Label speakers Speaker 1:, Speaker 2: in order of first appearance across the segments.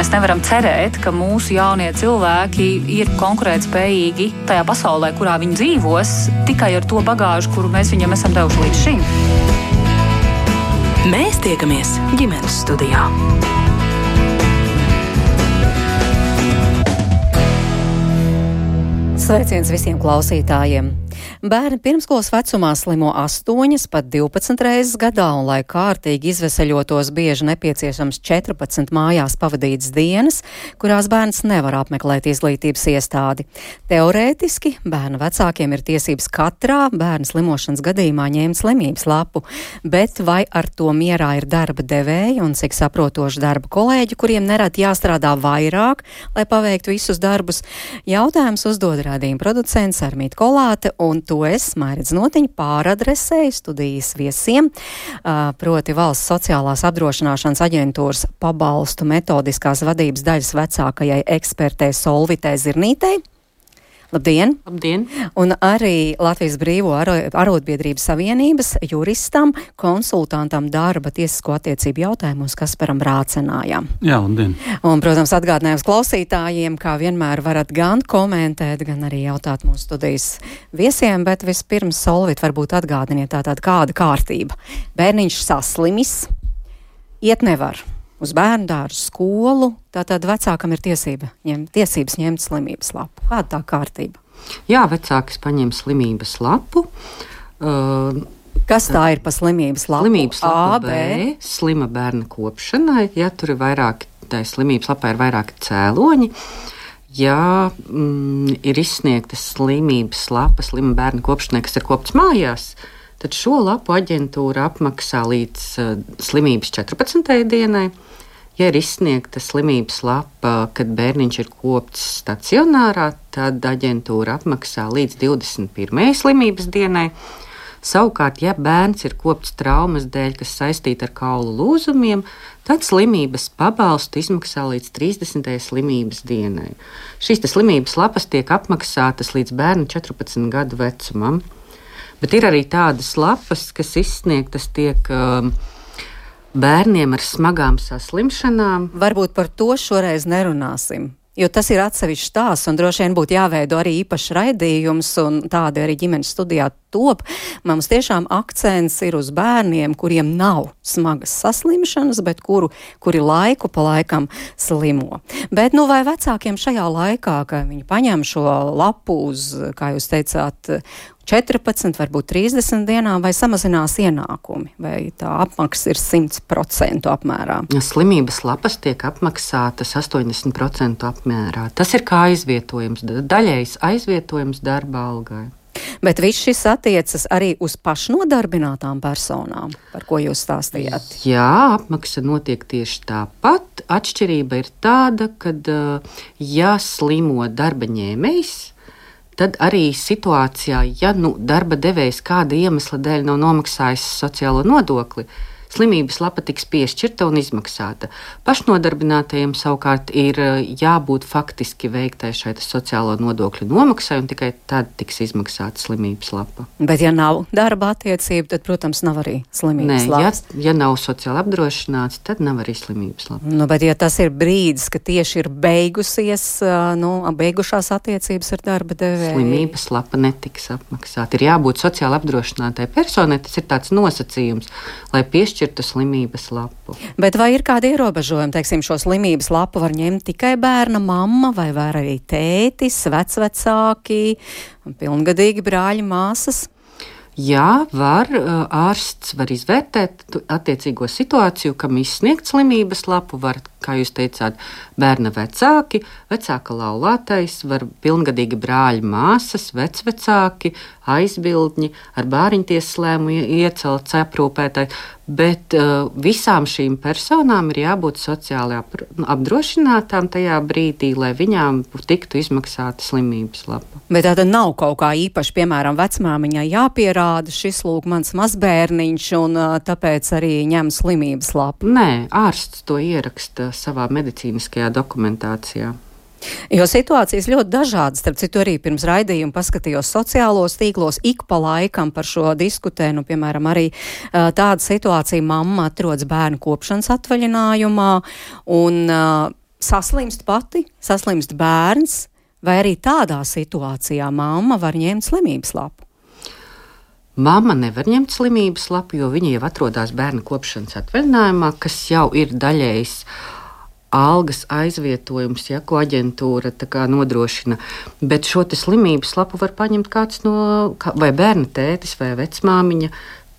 Speaker 1: mēs nevaram cerēt, ka mūsu jaunie cilvēki ir konkurētspējīgi tajā pasaulē, kurā viņi dzīvos, tikai ar to bagāžu, kuru mēs viņiem esam devuši līdz šim.
Speaker 2: Mēs tiekamies ģimenes studijā.
Speaker 3: Sveiciens visiem klausītājiem! Bērni pirmskolas vecumā slimo 8, pat 12 reizes gadā, un, lai kārtīgi izveseļotos, bieži nepieciešams 14 mājās pavadītas dienas, kurās bērns nevar apmeklēt izglītības iestādi. Teorētiski bērna vecākiem ir tiesības katrā bērna slimošanas gadījumā ņemt slimības lapu, bet vai ar to mierā ir darba devēji un cik saprotoši darba kolēģi, kuriem nerad jāstrādā vairāk, lai paveiktu visus darbus, jautājums uzdod rādījuma producents Armīt Kolāte un to es, Mairidz Notiņa, pāradresēju studijas viesiem, proti valsts sociālās apdrošināšanas aģentūras pabalstu metodiskās vadības daļas vecākajai ekspertei Solvitei Zirnītei. Labdien!
Speaker 4: Labdien!
Speaker 3: Un arī Latvijas Brīvo arotbiedrības savienības juristam, konsultantam darba tiesisko attiecību jautājumos Kasparam Rācenājam.
Speaker 5: Jā, labdien!
Speaker 3: Un, protams, atgādinājums klausītājiem, kā vienmēr varat gan komentēt, gan arī jautāt mūsu studijas viesiem, bet vispirms Solvit varbūt atgādiniet tātad kāda kārtība. Bērniņš saslimis, iet nevar uz bērnu dārzu, skolu, tātad vecākam ir tiesība, ņem, tiesības ņemt slimības lapu. Kāda tā kārtība?
Speaker 4: Jā, vecāks paņem slimības lapu.
Speaker 3: Uh, Kas tā ir par slimības lapu?
Speaker 4: Slimības lapa A, B, B slima bērna kopšanai. Ja tur ir vairāki, tā slimības lapā ir vairāki cēloņi. Ja mm, ir izsniegta slimības lapa slima bērna kopšanai, kas ir kopts mājās, tad šo lapu aģentūra apmaksā līdz uh, slimības 14. dienai. Ja ir izsniegta slimības lapa, kad bērniņš ir kopts stacionārā, tad aģentūra apmaksā līdz 21. slimības dienai. Savukārt, ja bērns ir kopts traumas dēļ, kas saistīta ar kaulu lūzumiem, tad slimības pabalstu izmaksā līdz 30. slimības dienai. Šīs slimības lapas tiek apmaksātas līdz bērna 14 gadu vecumam, bet ir arī tādas lapas, kas izsniegtas tiek. Um, bērniem ar smagām saslimšanām.
Speaker 3: Varbūt par to šoreiz nerunāsim. Jo tas ir atsevišķs stāsts, un droši vien būtu jāveido arī īpašs raidījums, un tādi arī ģimenes studijā top. Mums tiešām akcents ir uz bērniem, kuriem nav smagas saslimšanas, bet kuru, kuri laiku pa laikam slimo. Bet, nu, vai vecākiem šajā laikā, ka viņi paņem šo lapu uz, kā jūs teicāt, 14, varbūt 30 dienām, vai samazinās ienākumi, vai tā apmaksa ir 100% apmērā?
Speaker 4: Slimības lapas tiek apmaksātas 80% apmērā. Tas ir kā aizvietojums, daļējs aizvietojums darba algai.
Speaker 3: Bet viss šis attiecas arī uz pašnodarbinātām personām, par ko jūs stāstījāt.
Speaker 4: Jā, apmaksa notiek tieši tāpat. Atšķirība ir tāda, ka, ja slimo darba ņēmējs, tad arī situācijā, ja nu, darba devējs kāda iemesla dēļ nav nomaksājis sociālo nodokli, slimības lapa tiks piešķirta un izmaksāta. Pašnodarbinātajiem savukārt ir eh, jābūt faktiski veiktai šai sociālo nodokļu nomaksai, un tikai tad tiks izmaksāta slimības lapa.
Speaker 3: Bet, ja nav darba attiecība, tad, protams, nav arī slimības
Speaker 4: Nē, lapas. Ja, ja nav sociāli apdrošināts, tad nav arī slimības lapa.
Speaker 3: Nu, bet, ja tas ir brīdis, ka tieši ir beigusies, nu, beigušās attiecības ar darba devēju,
Speaker 4: slimības lapa netiks apmaksāta. Ir jābūt sociāli apdrošinātai personai, tas ir tāds nosacījums, lai piešķirtu piešķirtu slimības lapu.
Speaker 3: Bet vai ir kādi ierobežojumi? Teiksim, šo slimības lapu var ņemt tikai bērna mamma, vai var arī tētis, vecvecāki, pilngadīgi brāļi, māsas?
Speaker 4: Jā, var ārsts var izvērtēt attiecīgo situāciju, kam izsniegt slimības lapu. Var, kā jūs teicāt, bērna vecāki, vecāka laulātais, var pilngadīgi brāļi, māsas, vecvecāki, aizbildņi, ar bāriņtiesas lēmumu iecelts aprūpētāji. Bet uh, visām šīm personām ir jābūt sociāli nu, apdrošinātām tajā brīdī, lai viņām tiktu izmaksāta slimības lapa.
Speaker 3: Bet tā tad nav kaut kā īpaši, piemēram, vecmāmiņai jāpierāda šis lūk mans mazbērniņš, un uh, tāpēc arī ņem slimības lapu.
Speaker 4: Nē, ārsts to ieraksta savā medicīniskajā dokumentācijā.
Speaker 3: Jo situācijas ļoti dažādas. Starp citu, arī pirms raidījuma paskatījos sociālos tīklos, ik pa laikam par šo diskutē. Nu, piemēram, arī uh, tāda situācija mamma atrodas bērnu kopšanas atvaļinājumā un uh, saslimst pati, saslimst bērns, vai arī tādā situācijā mamma var ņemt slimības lapu?
Speaker 4: Māma nevar ņemt slimības lapu, jo viņa jau atrodas bērnu kopšanas atvaļinājumā, kas jau ir daļējs algas aizvietojums, ja, ko aģentūra nodrošina. Bet šo slimības lapu var paņemt kāds no vai bērna tētis vai vecmāmiņa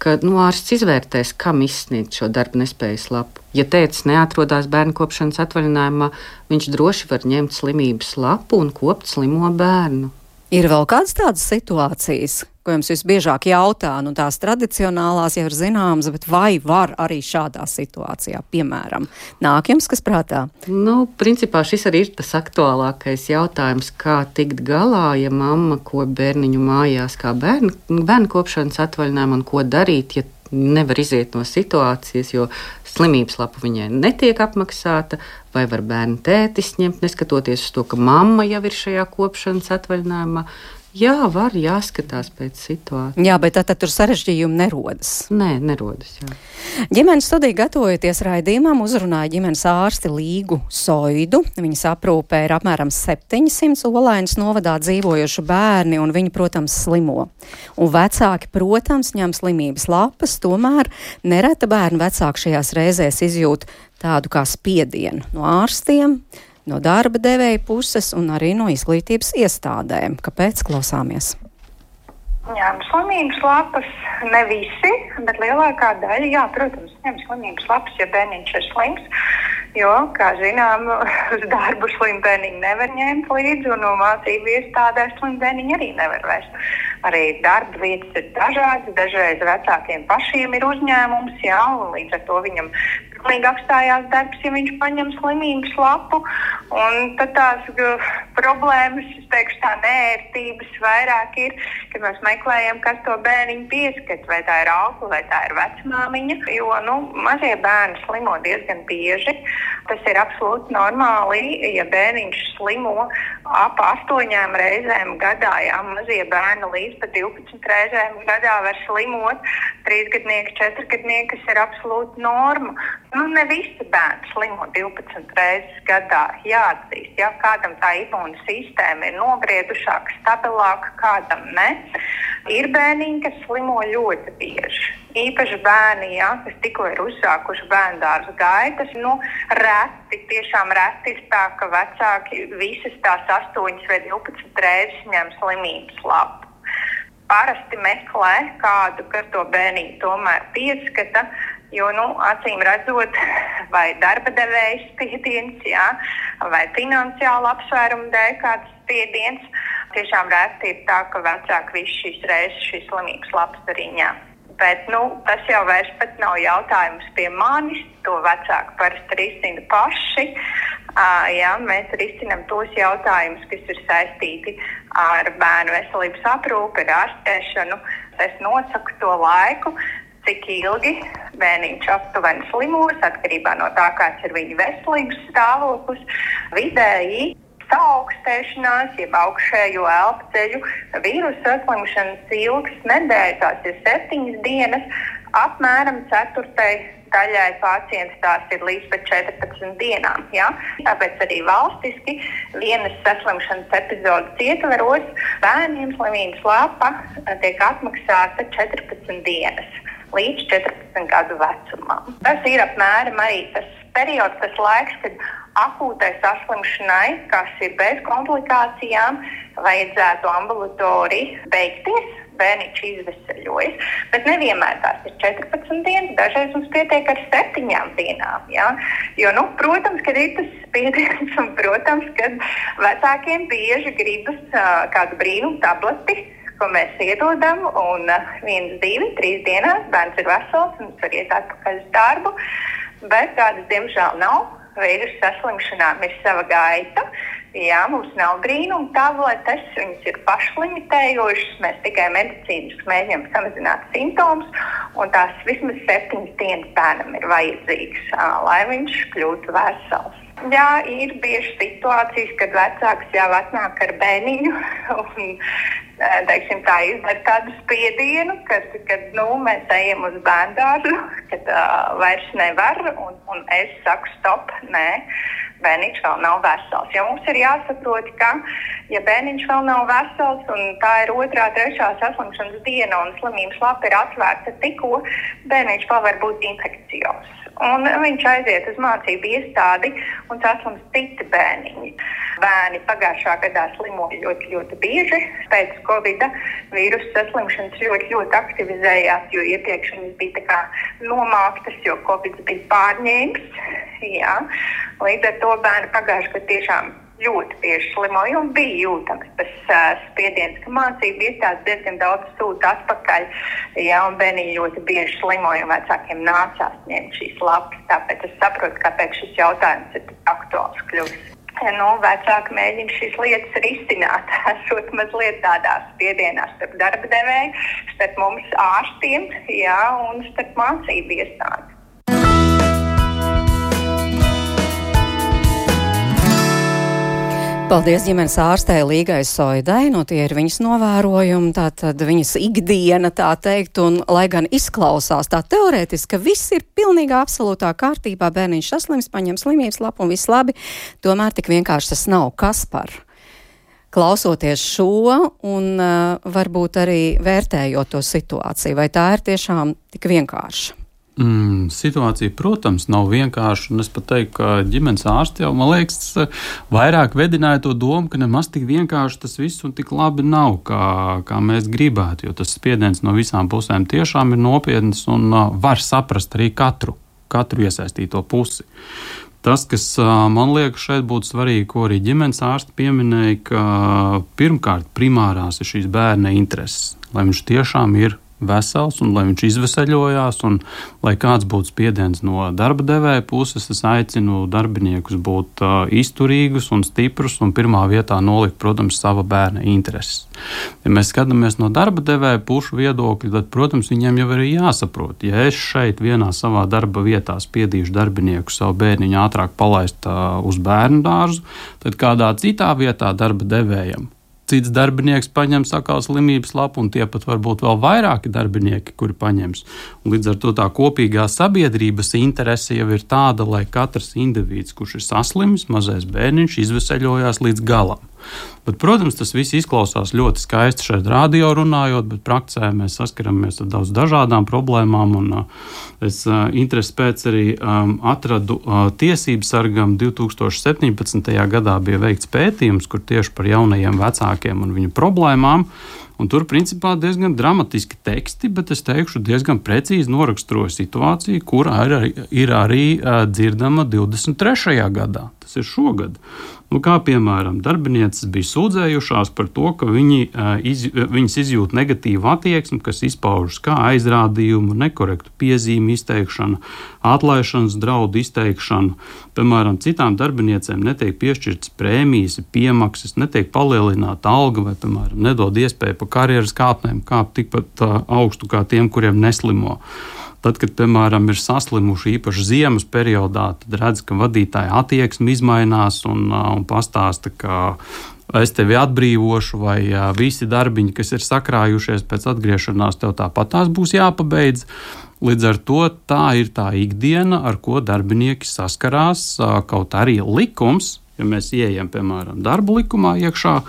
Speaker 4: ka nu, ārsts izvērtēs, kam izsniegt šo darba nespējas lapu. Ja tēvs neatrodas bērnu kopšanas atvaļinājumā, viņš droši var ņemt slimības lapu un kopt slimo bērnu.
Speaker 3: Ir vēl kādas tādas situācijas, ko jums visbiežāk jautā, nu tās tradicionālās jau ir zināmas, bet vai var arī šādā situācijā, piemēram, nāk jums kas prātā?
Speaker 4: Nu, principā šis arī ir tas aktuālākais jautājums, kā tikt galā, ja mamma ko bērniņu mājās, kā bērnu, bērnu kopšanas atvaļinājumu un ko darīt, ja nevar iziet no situācijas, jo slimības lapa viņai netiek apmaksāta, vai var bērnu tētis ņemt, neskatoties uz to, ka mamma jau ir šajā kopšanas atvaļinājumā. Jā, var jāskatās pēc situācijas.
Speaker 3: Jā, bet tad, tad tur sarežģījumi nerodas.
Speaker 4: Nē, nerodas. Jā.
Speaker 3: Ģimenes studija gatavojoties raidījumam, uzrunāja ģimenes ārsti Līgu Soidu. Viņas aprūpē ir apmēram 700 olainas novadā dzīvojuši bērni, un viņi, protams, slimo. Un vecāki, protams, ņem slimības lapas, tomēr nereta bērnu vecāki šajās reizēs izjūt tādu kā spiedienu no ārstiem no darba devēja puses un arī no izglītības iestādēm. Kāpēc klausāmies?
Speaker 5: Jā, nu, slimības lapas ne visi, bet lielākā daļa, jā, protams, ņem slimības lapas, ja bērniņš ir slims. Jo, kā zinām, uz darbu slimu bērniņu nevar ņemt līdzi, un no mācību iestādēs slimu bērniņu arī nevar vest. Arī darba vietas ir dažādas, dažreiz vecākiem pašiem ir uzņēmums, jā, un līdz ar to viņam pilnīgi apstājās darbs, ja viņš paņem slimības lapu. Tad tās problēmas, es teikšu, tā nērtības vairāk ir, kad mēs meklējam, kas to bērniņu pieskat, vai tā ir auga, vai tā ir vecmāmiņa. Jo nu, mazie bērni slimo diezgan bieži. Tas ir absolūti normāli, ja bērniņš slimo ap astoņām reizēm gadā. Jā, mazie bērni līdz pat 12 reizēm gadā var slimot. Trīsgadnieki, četrgadnieki, kas ir absolūti norma. Nu, ne visi bērni slimo 12 reizes gadā. Jāatzīst, ja kādam tā imūna sistēma ir nobriedušāka, stabilāka, kādam ne. Ir bērniņi, kas slimo ļoti bieži. Īpaši bērni, ja, kas tikko ir uzsākuši bērnu dārza gaitas, nu, reti, tiešām reti ir tā, ka vecāki visas tās 8 vai 12 reizes ņem slimības lapu parasti meklē kādu, kas to bērniņu tomēr pieskata, Jo, nu, acīm redzot, vai darba devējs spiediens, jā, vai finansiāla apsvēruma dēļ kāds spiediens, tiešām rēti ir tā, ka vecāki visu šīs reizes šīs slimības labs arī ņem. Bet nu, tas jau vairs nav jautājums pie manis. To vecāki parasti risina paši. Uh, jā, mēs risinām tos jautājumus, kas ir saistīti ar bērnu veselības aprūpi, ar ārstēšanu. Es nosaku to laiku, cik ilgi bērniņš aptuveni slimos, atkarībā no tā, kāds ir viņa veselības stāvoklis. Vidēji saaugstēšanās, jeb augšējo elpceļu vīrusu saslimšanas ilgs nedēļa, tās ir septiņas dienas, apmēram ceturtai daļai pacients tās ir līdz pat 14 dienām. Ja? Tāpēc arī valstiski vienas saslimšanas epizodes ietveros bērniem slimības lapa tiek atmaksāta 14 dienas līdz 14 gadu vecumam. Tas ir apmēram arī tas periods, tas laiks, kad akūtai saslimšanai, kas ir bez komplikācijām, vajadzētu ambulatoriju beigties. Bērniņš izvesaļojas, bet nevienmēr tās ir 14 dienas. Dažreiz mums pietiek ar 7 dienām. Ja? Jo, nu, protams, ka ir tas spiediens, un, protams, ka vecākiem bieži gribas uh, kādu brīnumu tableti ko mēs iedodam. Un viens, divi, trīs dienās bērns ir vesels un var iet atpakaļ uz darbu. Bet tādas, diemžēl, nav. Vīrusu saslimšanām ir sava gaita. Jā, mums nav brīnuma tabletes, viņas ir pašlimitējošas. Mēs tikai medicīniski mēģinām samazināt simptomus, un tās vismaz septiņas dienas bērnam ir vajadzīgas, lai viņš kļūtu vesels. Jā, ir bieži situācijas, kad vecāks jau atnāk ar bērniņu un teiksim, tā izdara tādu spiedienu, kad, kad nu, mēs ejam uz bērnu dārzu, kad uh, vairs nevar, un, un es saku, stop, nē. bērniņš vēl nav vesels. Jo mums ir jāsaprot, ka, ja bērniņš vēl nav vesels un tā ir otrā, trešā saslimšanas diena un slimības lapa ir atvērta tikko, bērniņš vēl var būt infekcijos. Un viņš aiziet uz mācību iestādi un saslims citi bērniņi. Bērni pagājušā gadā slimoja ļoti, ļoti bieži. Pēc Covid vīrusu saslimšanas ļoti, ļoti aktivizējās, jo iepriekš viņas bija nomāktas, jo Covid bija pārņēmis. Jā. Līdz ar to bērni pagājušajā gadā tiešām ļoti bieži slimoja un bija jūtams tas uh, spiediens, ka mācību iestādes diezgan daudz sūta atpakaļ. Jā, un bērniņi ļoti bieži slimoja un vecākiem nācās ņemt šīs lapas. Tāpēc es saprotu, kāpēc šis jautājums ir tik aktuāls kļuvis. Nu, vecāki mēģina šīs lietas risināt, esot mazliet tādā spiedienā starp darba devēju, starp mums ārstiem jā, un starp mācību iestādēm.
Speaker 3: Paldies ģimenes ārstē Līgai Soidai, no tie ir viņas novērojumi, tātad viņas ikdiena, tā teikt, un lai gan izklausās tā teorētiski, ka viss ir pilnīgā absolūtā kārtībā, bērniņš saslims, paņem slimības lapu un viss labi, tomēr tik vienkārši tas nav. Kas par? Klausoties šo un uh, varbūt arī vērtējot to situāciju, vai tā ir tiešām tik vienkārša?
Speaker 6: Mm, situācija, protams, nav vienkārša. Es pat teiktu, ka ģimenes ārsti jau, man liekas, vairāk vedināja to domu, ka nemaz tik vienkārši tas viss un tik labi nav, kā, kā mēs gribētu. Jo tas spiediens no visām pusēm tiešām ir nopietns un uh, var saprast arī katru, katru iesaistīto pusi. Tas, kas uh, man liekas šeit būtu svarīgi, ko arī ģimenes ārsti pieminēja, ka pirmkārt primārās ir šīs bērna intereses, lai viņš tiešām ir vesels un lai viņš izvesaļojās, un lai kāds būtu spiediens no darba devēja puses, es aicinu darbiniekus būt uh, izturīgus un stiprus un pirmā vietā nolikt, protams, sava bērna intereses. Ja mēs skatāmies no darba devēja pušu viedokļa, tad, protams, viņiem jau ir jāsaprot, ja es šeit vienā savā darba vietā spiedīšu darbinieku savu bērniņu ātrāk palaist uh, uz bērnu dārzu, tad kādā citā vietā darba devējam cits darbinieks paņems atkal slimības lapu, un tie pat varbūt vēl vairāki darbinieki, kuri paņems. Un līdz ar to tā kopīgā sabiedrības interese jau ir tāda, lai katrs indivīds, kurš ir saslimis, mazais bērniņš, izveseļojās līdz galam. Bet, protams, tas viss izklausās ļoti skaisti šeit, radio runājot, bet praksē mēs saskaramies ar daudz dažādām problēmām. Un, es interesi pēc arī um, atradu uh, tiesību sargam 2017. gadā bija veikts pētījums, kur tieši par jaunajiem vecākiem un viņu problēmām. Un tur principā diezgan dramatiski teksti, bet es teikšu, diezgan precīzi noraksturoja situāciju, kur ir, ir arī dzirdama 23. gadā. Tas ir šogad. Nu, kā piemēram, darbinieces bija sūdzējušās par to, ka viņi, iz, viņas izjūt negatīvu attieksmi, kas izpaužas kā aizrādījumu, nekorektu piezīmi izteikšanu, atlaišanas draudu izteikšanu. Piemēram, citām darbiniecēm netiek piešķirtas prēmijas, piemaksas, netiek palielināta alga vai, piemēram, nedod iespēju pa karjeras kāpnēm kāpt tikpat augstu kā tiem, kuriem neslimo. Tad, kad, piemēram, ir saslimuši īpaši ziemas periodā, tad redz, ka vadītāja attieksme mainās un, un pastāsta, ka es tevi atbrīvošu, vai visi darbiņi, kas ir sakrājušies pēc atgriešanās, tev tāpat tās būs jāpabeidz. Līdz ar to tā ir tā ikdiena, ar ko darbinieki saskarās. Kaut arī likums, ja mēs ieejam, piemēram, darba likumā iekšā,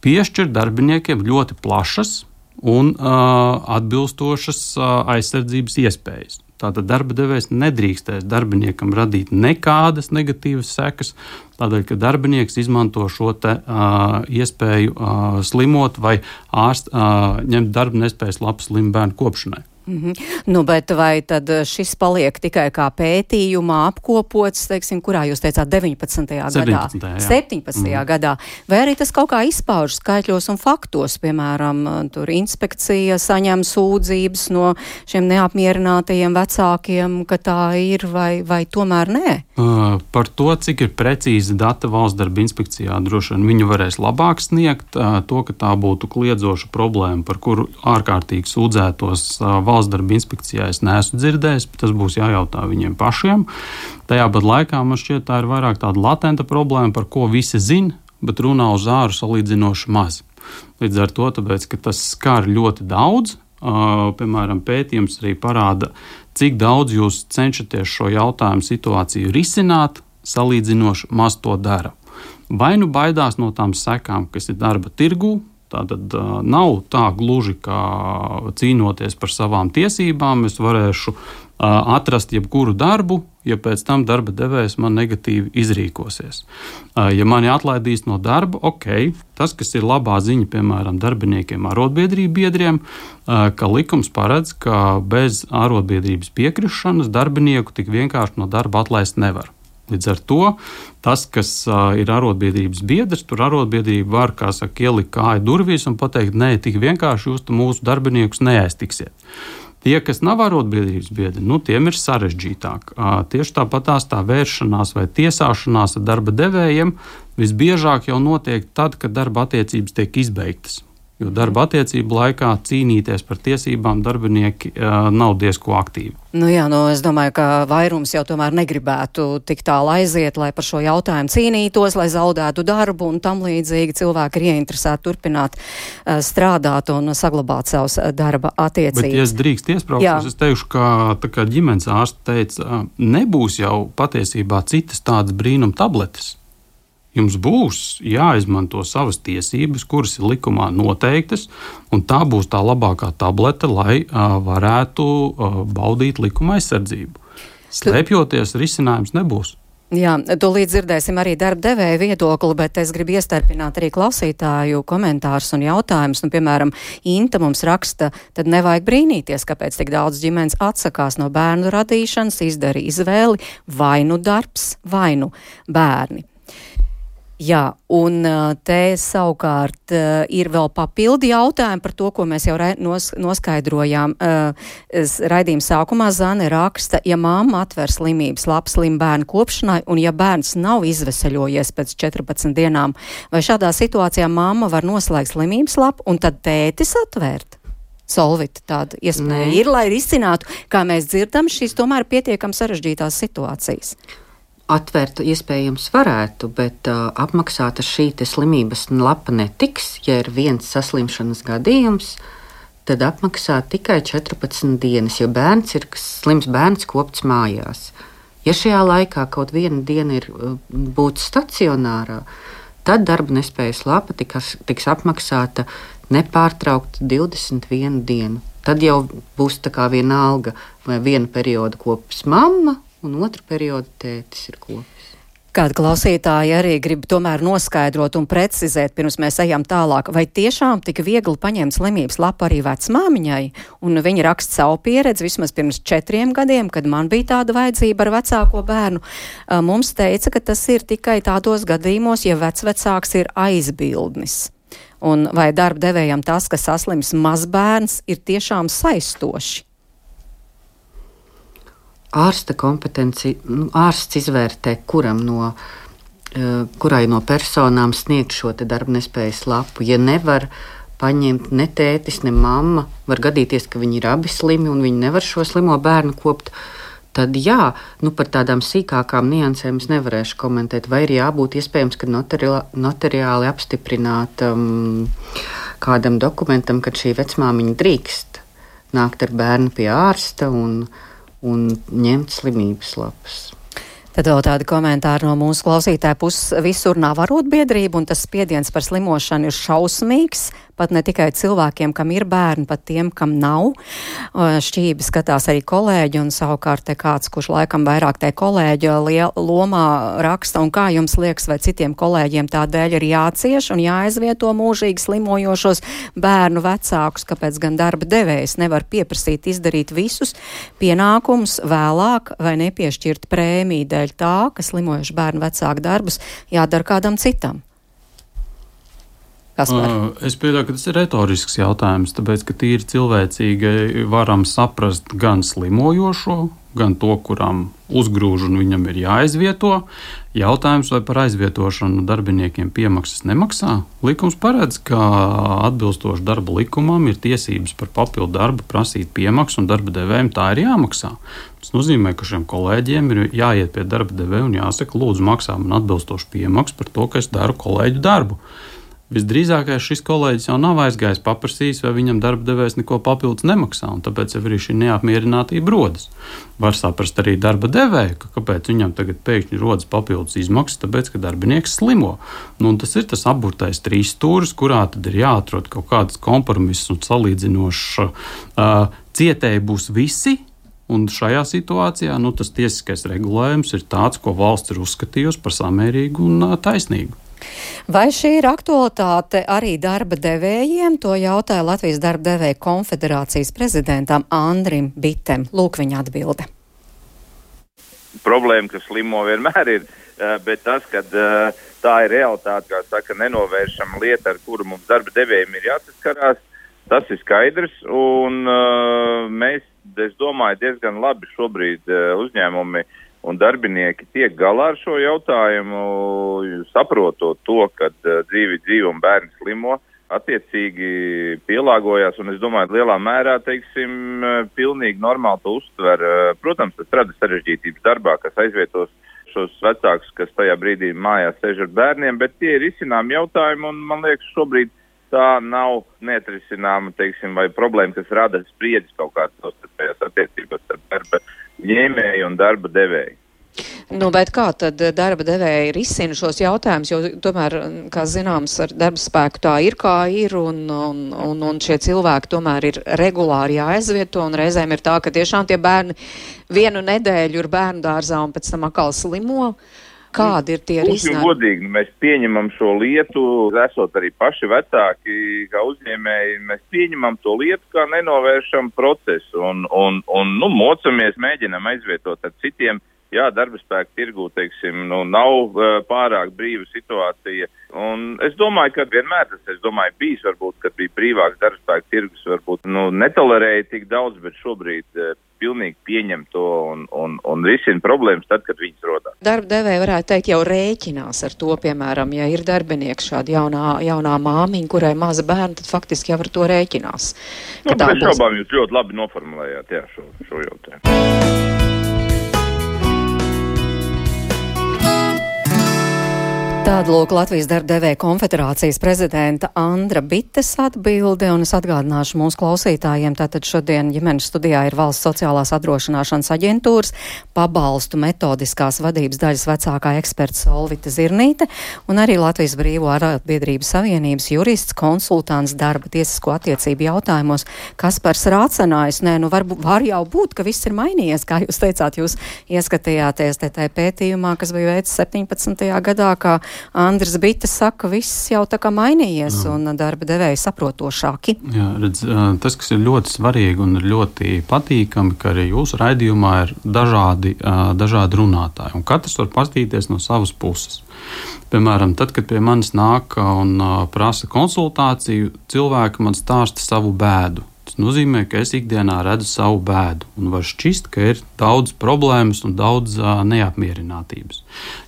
Speaker 6: piešķir darbiniekiem ļoti plašas un uh, atbilstošas uh, aizsardzības iespējas. Tātad darba devējs nedrīkstēs darbiniekam radīt nekādas negatīvas sekas, tādēļ, ka darbinieks izmanto šo te, uh, iespēju uh, slimot vai ārst, uh, ņemt darba nespējas labu slimu bērnu kopšanai.
Speaker 3: Mm -hmm. nu, bet vai tad eh, šis paliek tikai kā pētījumā apkopots, teiksim, kurā jūs teicāt 19.
Speaker 6: 17.
Speaker 3: gadā?
Speaker 6: Jā.
Speaker 3: 17. Mm. gadā. Vai arī tas kaut kā izpaužas skaitļos un faktos, piemēram, tur inspekcija saņem sūdzības no šiem neapmierinātajiem vecākiem, ka tā ir vai, vai tomēr nē?
Speaker 6: Uh, par to, cik ir precīzi data valsts darba inspekcijā, droši vien viņi varēs labāk sniegt uh, to, ka tā būtu kliedzoša problēma, par kuru ārkārtīgi sūdzētos uh, valsts valsts darba inspekcijā es neesmu dzirdējis, tas būs jājautā viņiem pašiem. Tajā pat laikā man šķiet, tā ir vairāk tāda latenta problēma, par ko visi zina, bet runā uz āru salīdzinoši maz. Līdz ar to, tāpēc, tas skar ļoti daudz, uh, piemēram, pētījums arī parāda, cik daudz jūs cenšaties šo jautājumu situāciju risināt, salīdzinoši maz to dara. Vai nu baidās no tām sekām, kas ir darba tirgū, Tātad nav tā gluži kā cīnoties par savām tiesībām, es varēšu atrast jebkuru darbu, ja pēc tam darba devējs man negatīvi izrīkosies. Ja mani atlaidīs no darba, ok, tas, kas ir labā ziņa, piemēram, darbiniekiem, arotbiedrību biedriem, ka likums paredz, ka bez arotbiedrības piekrišanas darbinieku tik vienkārši no darba atlaist nevar. Līdz ar to tas, kas ir arotbiedrības biedrs, tur arotbiedrība var, kā saka, ielikt kāju durvīs un pateikt, nē, tik vienkārši jūs mūsu darbiniekus neaiztiksiet. Tie, kas nav arotbiedrības biedri, nu, tiem ir sarežģītāk. Tieši tāpat tā vēršanās vai tiesāšanās ar darba devējiem visbiežāk jau notiek tad, kad darba attiecības tiek izbeigtas. Jo darba attiecību laikā cīnīties par tiesībām darbinieki uh, nav diezko aktīvi.
Speaker 3: Nu jā, nu es domāju, ka vairums jau tomēr negribētu tik tālu aiziet, lai par šo jautājumu cīnītos, lai zaudētu darbu un tam līdzīgi cilvēki ir ieinteresēti turpināt uh, strādāt un saglabāt savus darba attiecības.
Speaker 6: Bet, ja es drīkst iesprāstīties, es teikšu, ka tā kā ģimenes ārsts teica, nebūs jau patiesībā citas tādas brīnum tabletes jums būs jāizmanto savas tiesības, kuras ir likumā noteiktas, un tā būs tā labākā tablete, lai uh, varētu uh, baudīt likuma aizsardzību. Slēpjoties, risinājums nebūs.
Speaker 3: Jā, tūlīt dzirdēsim arī darba devēja viedokli, bet es gribu iestarpināt arī klausītāju komentārus un jautājumus. Nu, piemēram, Inta mums raksta, tad nevajag brīnīties, kāpēc tik daudz ģimenes atsakās no bērnu radīšanas, izdara izvēli vai nu darbs, vai nu bērni. Jā, un te savukārt ir vēl papildi jautājumi par to, ko mēs jau nos, noskaidrojām. Raidījuma sākumā Zane raksta, ja mamma atver slimības labu slimu bērnu kopšanai, un ja bērns nav izveseļojies pēc 14 dienām, vai šādā situācijā mamma var noslēgt slimības lapu un tad tētis atvērt? Solvita tāda iespēja ir, lai risinātu, kā mēs dzirdam, šīs tomēr pietiekami sarežģītās situācijas
Speaker 4: atvērt iespējams varētu, bet uh, apmaksāta šī slimības lapa netiks. Ja ir viens saslimšanas gadījums, tad apmaksā tikai 14 dienas, jo bērns ir slims bērns kopts mājās. Ja šajā laikā kaut viena diena ir būt stacionārā, tad darba nespējas lapa tiks, tiks apmaksāta nepārtraukti 21 dienu. Tad jau būs tā kā viena alga vai viena perioda kopas mamma un otru periodu tētis ir kopis.
Speaker 3: Kāda klausītāja arī grib tomēr noskaidrot un precizēt, pirms mēs ejam tālāk, vai tiešām tik viegli paņemt slimības lapu arī vecmāmiņai? Un viņa raksta savu pieredzi vismaz pirms četriem gadiem, kad man bija tāda vajadzība ar vecāko bērnu. Mums teica, ka tas ir tikai tādos gadījumos, ja vecvecāks ir aizbildnis. Un vai darba devējam tas, ka saslims mazbērns, ir tiešām saistoši?
Speaker 4: Ārsta kompetenci, nu, ārsts izvērtē, kuram no, uh, kurai no personām sniegt šo darba nespējas lapu. Ja nevar paņemt ne tētis, ne mamma, var gadīties, ka viņi ir abi slimi un viņi nevar šo slimo bērnu kopt. Tad, jā, nu par tādām sīkākām niansēm es nevarēšu komentēt. Vai ir jābūt iespējams, ka notariāli apstiprināt um, kādam dokumentam, ka šī vecmāmiņa drīkst nākt ar bērnu pie ārsta un, uh, un ņemt slimības lapas.
Speaker 3: Tad vēl tādi komentāri no mūsu klausītāja puses. Visur nav arotbiedrība, un tas spiediens par slimošanu ir šausmīgs pat ne tikai cilvēkiem, kam ir bērni, pat tiem, kam nav. Šķībi skatās arī kolēģi, un savukārt te kāds, kurš laikam vairāk te kolēģa lomā raksta, un kā jums liekas, vai citiem kolēģiem tādēļ ir jācieš un jāaizvieto mūžīgi slimojošos bērnu vecākus, kāpēc gan darba devējs nevar pieprasīt izdarīt visus pienākumus vēlāk vai nepiešķirt prēmiju dēļ tā, ka slimojuši bērnu vecāku darbus jādara kādam citam.
Speaker 6: Uh, es pieļauju, ka tas ir retorisks jautājums, tāpēc, ka tīri cilvēcīgi varam saprast gan slimojošo, gan to, kuram uzgrūž un viņam ir jāizvieto. Jautājums, vai par aizvietošanu darbiniekiem piemaksas nemaksā? Likums paredz, ka atbilstoši darba likumam ir tiesības par papildu darbu prasīt piemaksu, un darba devējiem tā ir jāmaksā. Tas nozīmē, ka šiem kolēģiem ir jāiet pie darba devēja un jāsaka, lūdzu, maksā man atbilstošu piemaksu par to, ka es daru kolēģu darbu. Visdrīzākais šis kolēģis jau nav aizgājis paprasījis, vai viņam darba devējs neko papildus nemaksā, un tāpēc arī šī neapmierinātība rodas. Var saprast arī darba devēju, ka kāpēc viņam tagad pēkšņi rodas papildus izmaksas, tāpēc, ka darbinieks slimo. Nu, tas ir tas apburtais trīs stūris, kurā tad ir jāatrod kaut kāds kompromiss un salīdzinošs uh, cietēji būs visi. Un šajā situācijā nu, tas tiesiskais regulējums ir tāds, ko valsts ir uzskatījusi par samērīgu un taisnīgu.
Speaker 3: Vai šī ir aktualitāte arī darba devējiem? To jautāja Latvijas darba devēja konfederācijas prezidentam Andrim Bitem. Lūk viņa atbilde.
Speaker 7: Problēma, ka slimo vienmēr ir, eh, bet tas, ka eh, tā ir realitāte, kā saka, nenovēršama lieta, ar kuru mums darba devējiem ir jāsaskarās, tas ir skaidrs. Un uh, mēs, es domāju, diezgan labi šobrīd uzņēmumi uh, un darbinieki tiek galā ar šo jautājumu, saprotot to, ka uh, dzīvi dzīvo un bērni slimo, attiecīgi pielāgojās, un es domāju, lielā mērā, teiksim, uh, pilnīgi normāli to uztver. Uh, protams, tas rada sarežģītības darbā, kas aizvietos šos vecākus, kas tajā brīdī mājās sēž ar bērniem, bet tie ir izcinām jautājumi, un man liekas, šobrīd tā nav neatrisināma, teiksim, vai problēma, kas rada spriedzes kaut kādas savstarpējās attiecībās starp darba ņēmēju un darba devēju.
Speaker 3: Nu, bet kā tad darba devēji risina šos jautājumus, jo tomēr, kā zināms, ar darba spēku tā ir kā ir, un, un, un, un šie cilvēki tomēr ir regulāri jāaizvieto, un reizēm ir tā, ka tiešām tie bērni vienu nedēļu ir bērnu dārzā un pēc tam atkal slimo. Kādi ir tie risinājumi?
Speaker 7: Godīgi, nu, mēs pieņemam šo lietu, esot arī paši vecāki, kā uzņēmēji, mēs pieņemam to lietu kā nenovēršam procesu un, un, un nu, mocamies, mēģinam aizvietot ar citiem jā, darba spēka tirgū, teiksim, nu, nav uh, pārāk brīva situācija. Un es domāju, ka vienmēr tas, es domāju, bijis varbūt, kad bija brīvāks darba spēka tirgus, varbūt, nu, netolerēja tik daudz, bet šobrīd uh, pilnīgi pieņem to un, un, un risina problēmas tad, kad viņas rodas.
Speaker 3: Darba devēja varētu teikt, jau rēķinās ar to, piemēram, ja ir darbinieks šāda jaunā, jaunā māmiņa, kurai maza bērna, tad faktiski jau ar to rēķinās.
Speaker 7: Nu, bez šaubām jūs ļoti labi noformulējāt jā, šo, šo jautājumu.
Speaker 3: Tāda lūk Latvijas darbdevēja konfederācijas prezidenta Andra Bites atbilde, un es atgādināšu mūsu klausītājiem, tātad šodien ģimenes studijā ir valsts sociālās apdrošināšanas aģentūras pabalstu metodiskās vadības daļas vecākā eksperta Solvita Zirnīte, un arī Latvijas Brīvo arotbiedrības savienības jurists, konsultants darba tiesisko attiecību jautājumos, kas par srācenājus. Nē, nu var, var jau būt, ka viss ir mainījies, kā jūs teicāt, jūs ieskatījāties te tajā pētījumā, kas bija veids 17. gadā, kā Andris Bites saka, viss jau tā kā mainījies Jā. un darba devēji saprotošāki.
Speaker 6: Jā, redz, tas, kas ir ļoti svarīgi un ir ļoti patīkami, ka arī jūsu raidījumā ir dažādi, dažādi runātāji, un katrs var paskatīties no savas puses. Piemēram, tad, kad pie manis nāk un prasa konsultāciju, cilvēki man stāsta savu bēdu Tas nozīmē, ka es ikdienā redzu savu bēdu un var šķist, ka ir daudz problēmas un daudz uh, neapmierinātības.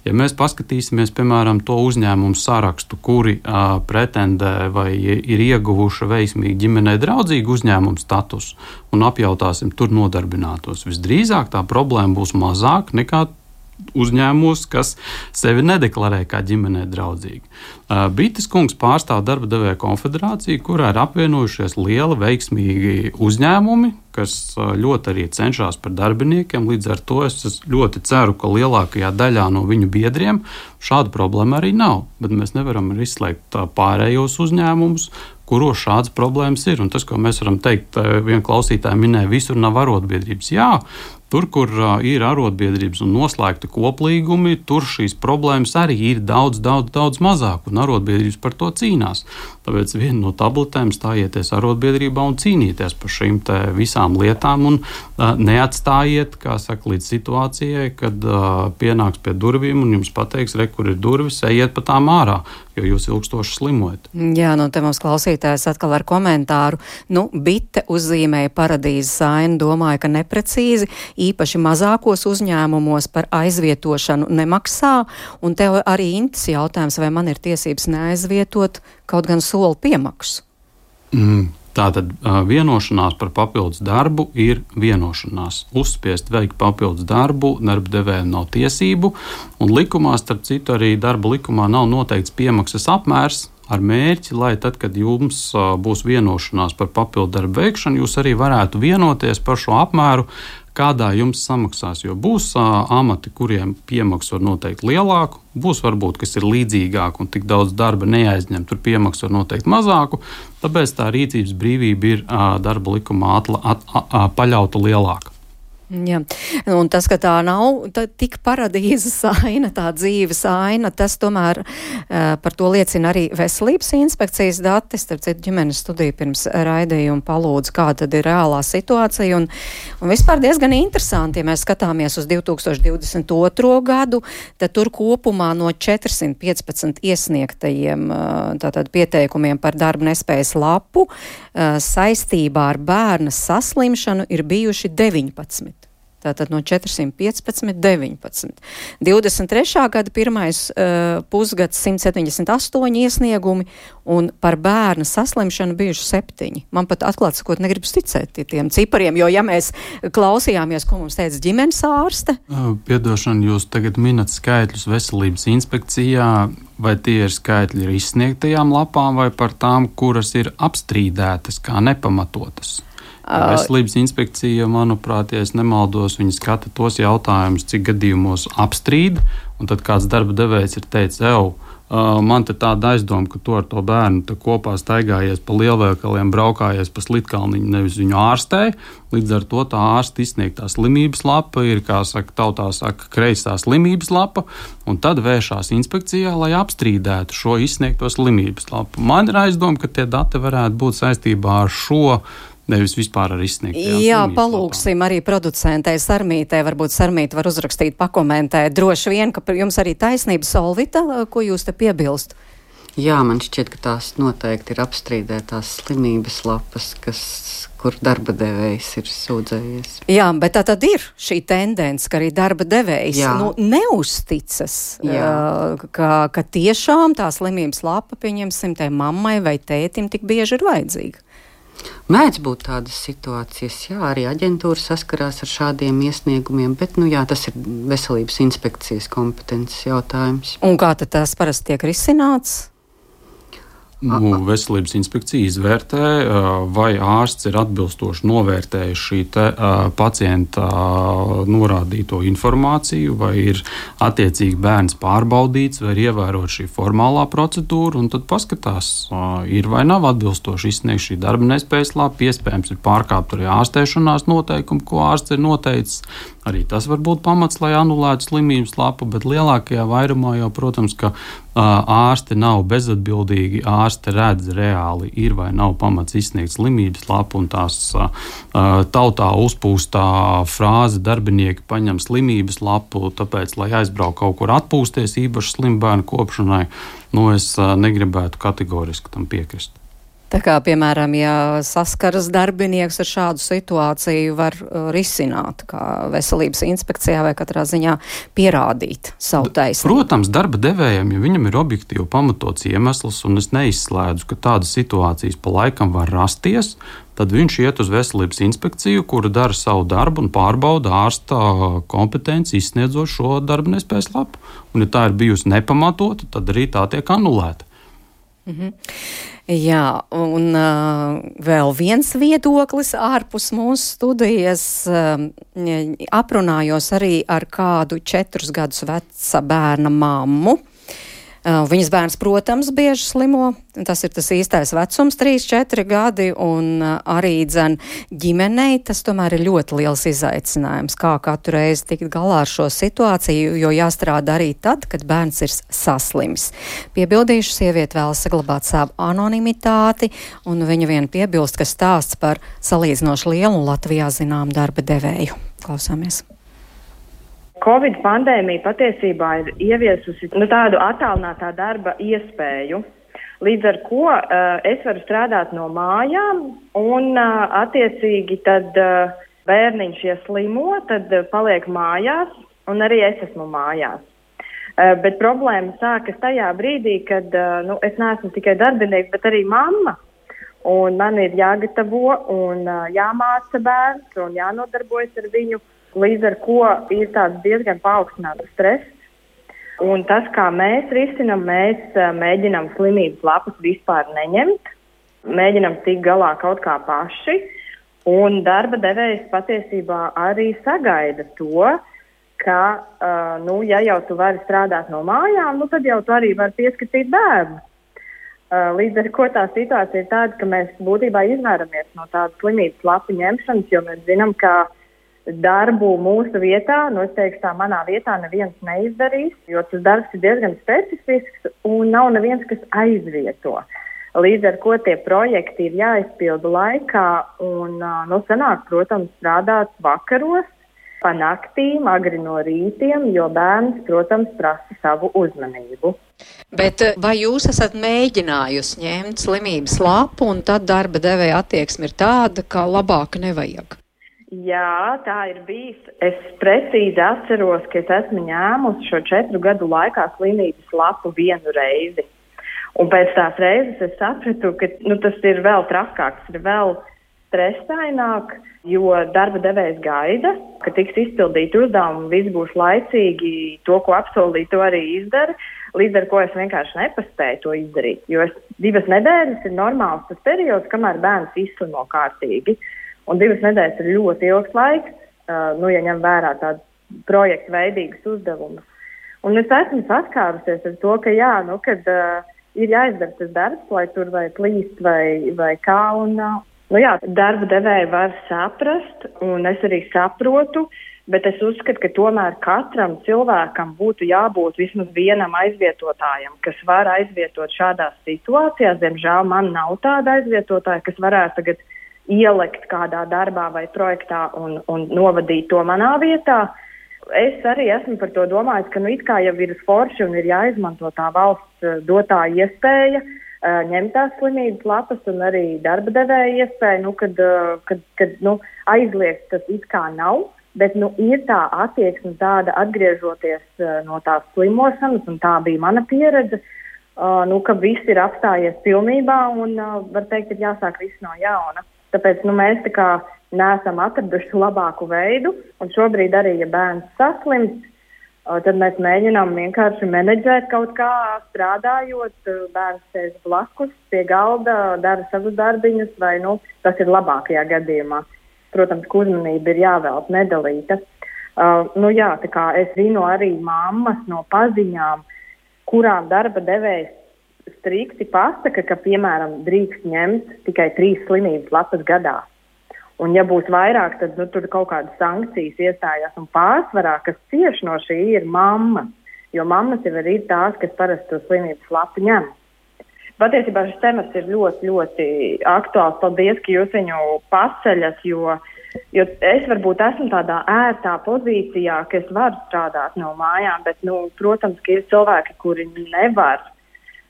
Speaker 6: Ja mēs paskatīsimies, piemēram, to uzņēmumu sarakstu, kuri uh, pretendē vai ir ieguvuši veiksmīgi ģimenei draudzīgu uzņēmumu statusu un apjautāsim tur nodarbinātos, visdrīzāk tā problēma būs mazāka nekā uzņēmumos, kas sevi nedeklarē kā ģimenē draudzīgi. Bites kungs pārstāv darba devēja konfederāciju, kurā ir apvienojušies liela veiksmīgi uzņēmumi, kas ļoti arī cenšas par darbiniekiem. Līdz ar to es ļoti ceru, ka lielākajā daļā no viņu biedriem šāda problēma arī nav. Bet mēs nevaram izslēgt pārējos uzņēmumus, kuros šādas problēmas ir. Un tas, ko mēs varam teikt, viena klausītāja minēja, visur nav arotbiedrības. Jā, Tur, kur ir arotbiedrības un noslēgti koplīgumi, tur šīs problēmas arī ir daudz, daudz, daudz mazāk, un arotbiedrības par to cīnās. Tāpēc viena no tabletēm stājieties arotbiedrībā un cīnīties par šīm visām lietām, un neatstājiet, kā saka, līdz situācijai, kad pienāks pie durvīm un jums pateiks, re, kur ir durvis, ejiet pa tām ārā jo jūs ilgstoši slimojat.
Speaker 3: Jā, nu te mums klausītājs atkal ar komentāru. Nu, bite uzzīmēja paradīzes ainu, domāju, ka neprecīzi, īpaši mazākos uzņēmumos par aizvietošanu nemaksā, un tev arī intas jautājums, vai man ir tiesības neaizvietot kaut gan soli piemaksu.
Speaker 6: Mm, Tātad vienošanās par papildus darbu ir vienošanās. Uzspiest veikt papildus darbu, darba devējiem nav tiesību, un likumā, starp citu, arī darba likumā nav noteikts piemaksas apmērs. ar mērķi, lai tad, kad jums būs vienošanās par papildu darbu veikšanu, jūs arī varētu vienoties par šo apmēru, kādā jums samaksās. Jo būs uh, amati, kuriem piemaksa var noteikt lielāku, būs varbūt, kas ir līdzīgāk un tik daudz darba neaizņem, tur piemaksa var noteikt mazāku. Tāpēc tā rīcības brīvība ir uh, darba likumā atla, at, at, at, paļauta lielāka.
Speaker 3: Jā. Un tas, ka tā nav tā tik paradīzes aina, tā dzīves aina, tas tomēr uh, par to liecina arī veselības inspekcijas dati. Starp citu, ģimenes studija pirms raidījuma palūdz, kāda tad ir reālā situācija. Un, un vispār diezgan interesanti, ja mēs skatāmies uz 2022. gadu, tad tur kopumā no 415 iesniegtajiem uh, pieteikumiem par darba nespējas lapu uh, saistībā ar bērna saslimšanu ir bijuši 19. Tātad no 415, 19. 23. gada pirmais uh, pusgads 178 iesniegumi un par bērna saslimšanu bijuši septiņi. Man pat atklāt sakot, negribas ticēt tiem cipariem, jo ja mēs klausījāmies, ko mums teica ģimenes ārste.
Speaker 6: Piedošana, jūs tagad minat skaitļus veselības inspekcijā, vai tie ir skaitļi ar izsniegtajām lapām vai par tām, kuras ir apstrīdētas kā nepamatotas? Veselības inspekcija, manuprāt, ja nemaldos, viņi skata tos jautājumus, cik gadījumos apstrīd, un tad kāds darba devējs ir teicis, ej, man te tāda aizdoma, ka tu ar to bērnu kopā staigājies pa lielveikaliem, braukājies pa slitkalniņu, nevis viņu ārstēji. Līdz ar to tā ārsta izsniegtā slimības lapa ir, kā saka, tautā saka, kreisā slimības lapa, un tad vēršās inspekcijā, lai apstrīdētu šo izsniegto slimības lapu. Man ir aizdoma, ka tie dati varētu būt saistībā ar šo nevis vispār ar izsniegtu.
Speaker 3: Jā, palūksim arī producentei Sarmītē. Varbūt Sarmīte var uzrakstīt, pakomentēt. Droši vien, ka jums arī taisnība Solvita, ko jūs te piebilst.
Speaker 4: Jā, man šķiet, ka tās noteikti ir apstrīdētās slimības lapas, kas, kur darba devējs ir sūdzējies.
Speaker 3: Jā, bet tā tad ir šī tendence, ka arī darba devējs Jā. nu, neusticas, Jā. ka, ka tiešām tā slimības lapa, pieņemsim, tai mammai vai tētim tik bieži ir vajadzīga.
Speaker 4: Mēdz būt tādas situācijas, jā, arī aģentūra saskarās ar šādiem iesniegumiem, bet nu, jā, tas ir veselības inspekcijas kompetences jautājums.
Speaker 3: Un kā tas parasti tiek risināts?
Speaker 6: Nu, veselības inspekcija izvērtē, vai ārsts ir atbilstoši novērtējis šī te, pacienta norādīto informāciju, vai ir attiecīgi bērns pārbaudīts, vai ir ievērota šī formālā procedūra, un tad paskatās, ir vai nav atbilstoši izsniegt šī darba nespējas lapa. Iespējams, ir pārkāpta arī ārstēšanās noteikumi, ko ārsts ir noteicis. Arī tas var būt pamats, lai anulētu slimības lapu, bet lielākajā vairumā jau, protams, ka ārsti nav bezatbildīgi. Ārste redz reāli, ir vai nav pamats izsniegt slimības lapu, un tās tautā uzpūstā frāze darbinieki paņem slimības lapu, tāpēc, lai aizbrauktu kaut kur atpūsties, īpaši slimu bērnu kopšanai, nu es negribētu kategoriski tam piekrist.
Speaker 3: Tā kā, piemēram, ja saskaras darbinieks ar šādu situāciju, var uh, risināt, kā veselības inspekcijā vai katrā ziņā pierādīt savu taisnību.
Speaker 6: Protams, darba devējiem, ja viņam ir objektīvi pamatots iemesls, un es neizslēdzu, ka tādas situācijas pa laikam var rasties, tad viņš iet uz veselības inspekciju, kura dara savu darbu un pārbauda ārsta kompetenci, izsniedzot šo darba nespējas lapu. Un, ja tā ir bijusi nepamatota, tad arī tā tiek anulēta.
Speaker 3: Mm -hmm. Jā, un uh, vēl viens viedoklis ārpus mūsu studijas. Uh, aprunājos arī ar kādu četrus gadus veca bērna mammu. Viņas bērns, protams, bieži slimo. Tas ir tas īstais vecums, 3, 4 gadi, un arī dzen ģimenei tas tomēr ir ļoti liels izaicinājums, kā katru reizi tikt galā ar šo situāciju, jo jāstrādā arī tad, kad bērns ir saslims. Piebildīšu, sieviete vēl saglabāt savu anonimitāti, un viņa vien piebilst, ka stāsts par salīdzinoši lielu Latvijā zinām darba devēju. Klausāmies!
Speaker 8: Covid pandēmija patiesībā ir ieviesusi nu, tādu attālinātā darba iespēju. Līdz ar to uh, es varu strādāt no mājām, un uh, attiecīgi tad uh, bērniņš, ja slimo, tad uh, paliek mājās, un arī es esmu mājās. Uh, bet problēma sākas tajā brīdī, kad uh, nu, es neesmu tikai darbinieks, bet arī mamma. Un man ir jāgatavo un uh, jāmāca bērns un jānodarbojas ar viņu. Uh, Līdz ar to ir tāds diezgan paaugstināts stress. Un tas, kā mēs risinām, mēs mēģinām slimības lapas vispār neņemt, mēģinām tikt galā kaut kā paši. Un darba devējs patiesībā arī sagaida to, ka, uh, nu, ja jau tu vari strādāt no mājām, nu, tad jau tu arī vari pieskatīt bērnu. Uh, līdz ar to tā situācija ir tāda, ka mēs būtībā izvairamies no tādas slimības lapu ņemšanas, jo mēs zinām, ka darbu mūsu vietā, nu es teikšu tā, manā vietā neviens neizdarīs, jo tas darbs ir diezgan specifisks un nav neviens, kas aizvieto. Līdz ar to tie projekti ir jāizpilda laikā un, nu, sanāk, protams, strādāt vakaros, pa naktīm, agri no rītiem, jo bērns, protams, prasa savu uzmanību.
Speaker 3: Bet vai jūs esat mēģinājusi ņemt slimības lapu un tad darba devēja attieksme ir tāda, ka labāk nevajag?
Speaker 8: Jā, tā ir bijis. Es precīzi atceros, ka es esmu ņēmusi šo četru gadu laikā slimības lapu vienu reizi. Un pēc tās reizes es sapratu, ka nu, tas ir vēl trakāks, ir vēl stresaināk, jo darba devējs gaida, ka tiks izpildīti uzdevumi, viss būs laicīgi, to, ko apsolīja, to arī izdara. Līdz ar to es vienkārši nepaspēju to izdarīt. Jo es, divas nedēļas ir normāls tas periods, kamēr bērns izslimo kārtīgi. Un divas nedēļas ir ļoti ilgs laiks, uh, nu, ja ņem vērā tādu projektu veidīgus uzdevumus. Un es esmu saskārusies ar to, ka jā, nu, kad, uh, ir jāizdara tas darbs, lai tur vai plīst vai, vai kā. Un, uh, Nu jā, darba devēja var saprast, un es arī saprotu, bet es uzskatu, ka tomēr katram cilvēkam būtu jābūt vismaz vienam aizvietotājam, kas var aizvietot šādās situācijās. Diemžēl man nav tāda aizvietotāja, kas varētu tagad ielikt kādā darbā vai projektā un, un novadīt to manā vietā. Es arī esmu par to domājis, ka nu, it kā jau ir forši un ir jāizmanto tā valsts eh, dotā iespēja uh, ņemt tās slimības lapas un arī darba devēja iespēju, nu, kad, uh, kad, kad nu, aizliegt tas it kā nav. Bet nu, ir tā attieksme tāda, atgriežoties uh, no tās slimošanas, un tā bija mana pieredze, uh, nu, ka viss ir apstājies pilnībā un, uh, var teikt, ir jāsāk viss no jauna. Tāpēc nu, mēs tā kā neesam atraduši labāku veidu, šobrīd arī, ja bērns saslimst, Tad mēs mēģinām vienkārši menedžēt kaut kā strādājot, bērns sēž blakus pie galda, dara savus darbiņus, vai nu, tas ir labākajā gadījumā. Protams, ka uzmanība ir jāvēlt nedalīta. Uh, nu, jā, es zinu arī mammas no paziņām, kurām darba devējs strikti pasaka, ka, piemēram, drīkst ņemt tikai trīs slimības lapas gadā. Un, ja būs vairāk, tad nu, tur kaut kādas sankcijas iestājās. Un pārsvarā, kas cieši no šī, ir mamma. Jo mammas jau ir tās, kas parasti to slimības lapu ņem. Patiesībā šis temats ir ļoti, ļoti aktuāls. Paldies, ka jūs viņu paceļat, jo, jo es varbūt esmu tādā ērtā pozīcijā, ka es varu strādāt no mājām, bet, nu, protams, ir cilvēki, kuri nevar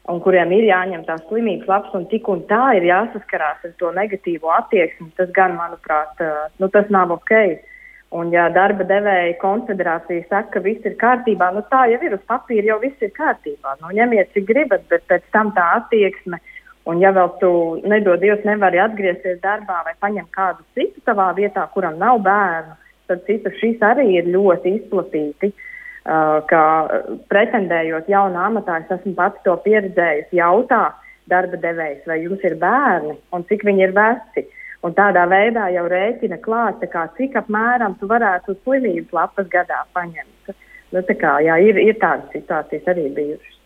Speaker 8: un kuriem ir jāņem tās slimības lapas, un tik un tā ir jāsaskarās ar to negatīvo attieksmi, tas gan, manuprāt, nu, tas nav ok. Un, ja darba devēja konfederācija saka, ka viss ir kārtībā, nu tā jau ir uz papīra, jau viss ir kārtībā. Nu, ņemiet, cik gribat, bet pēc tam tā attieksme, un ja vēl tu nedod Dievs, nevari atgriezties darbā vai paņemt kādu citu savā vietā, kuram nav bērnu, tad citu šis arī ir ļoti izplatīti. Uh, ka pretendējot jaunā amatā, es esmu pats to pieredzējis, jautā darba devējs, vai jums ir bērni un cik viņi ir veci. Un tādā veidā jau rēķina klāt, kā, cik apmēram tu varētu slimības lapas gadā paņemt. Nu, kā, jā, ir, ir tādas situācijas arī bijušas.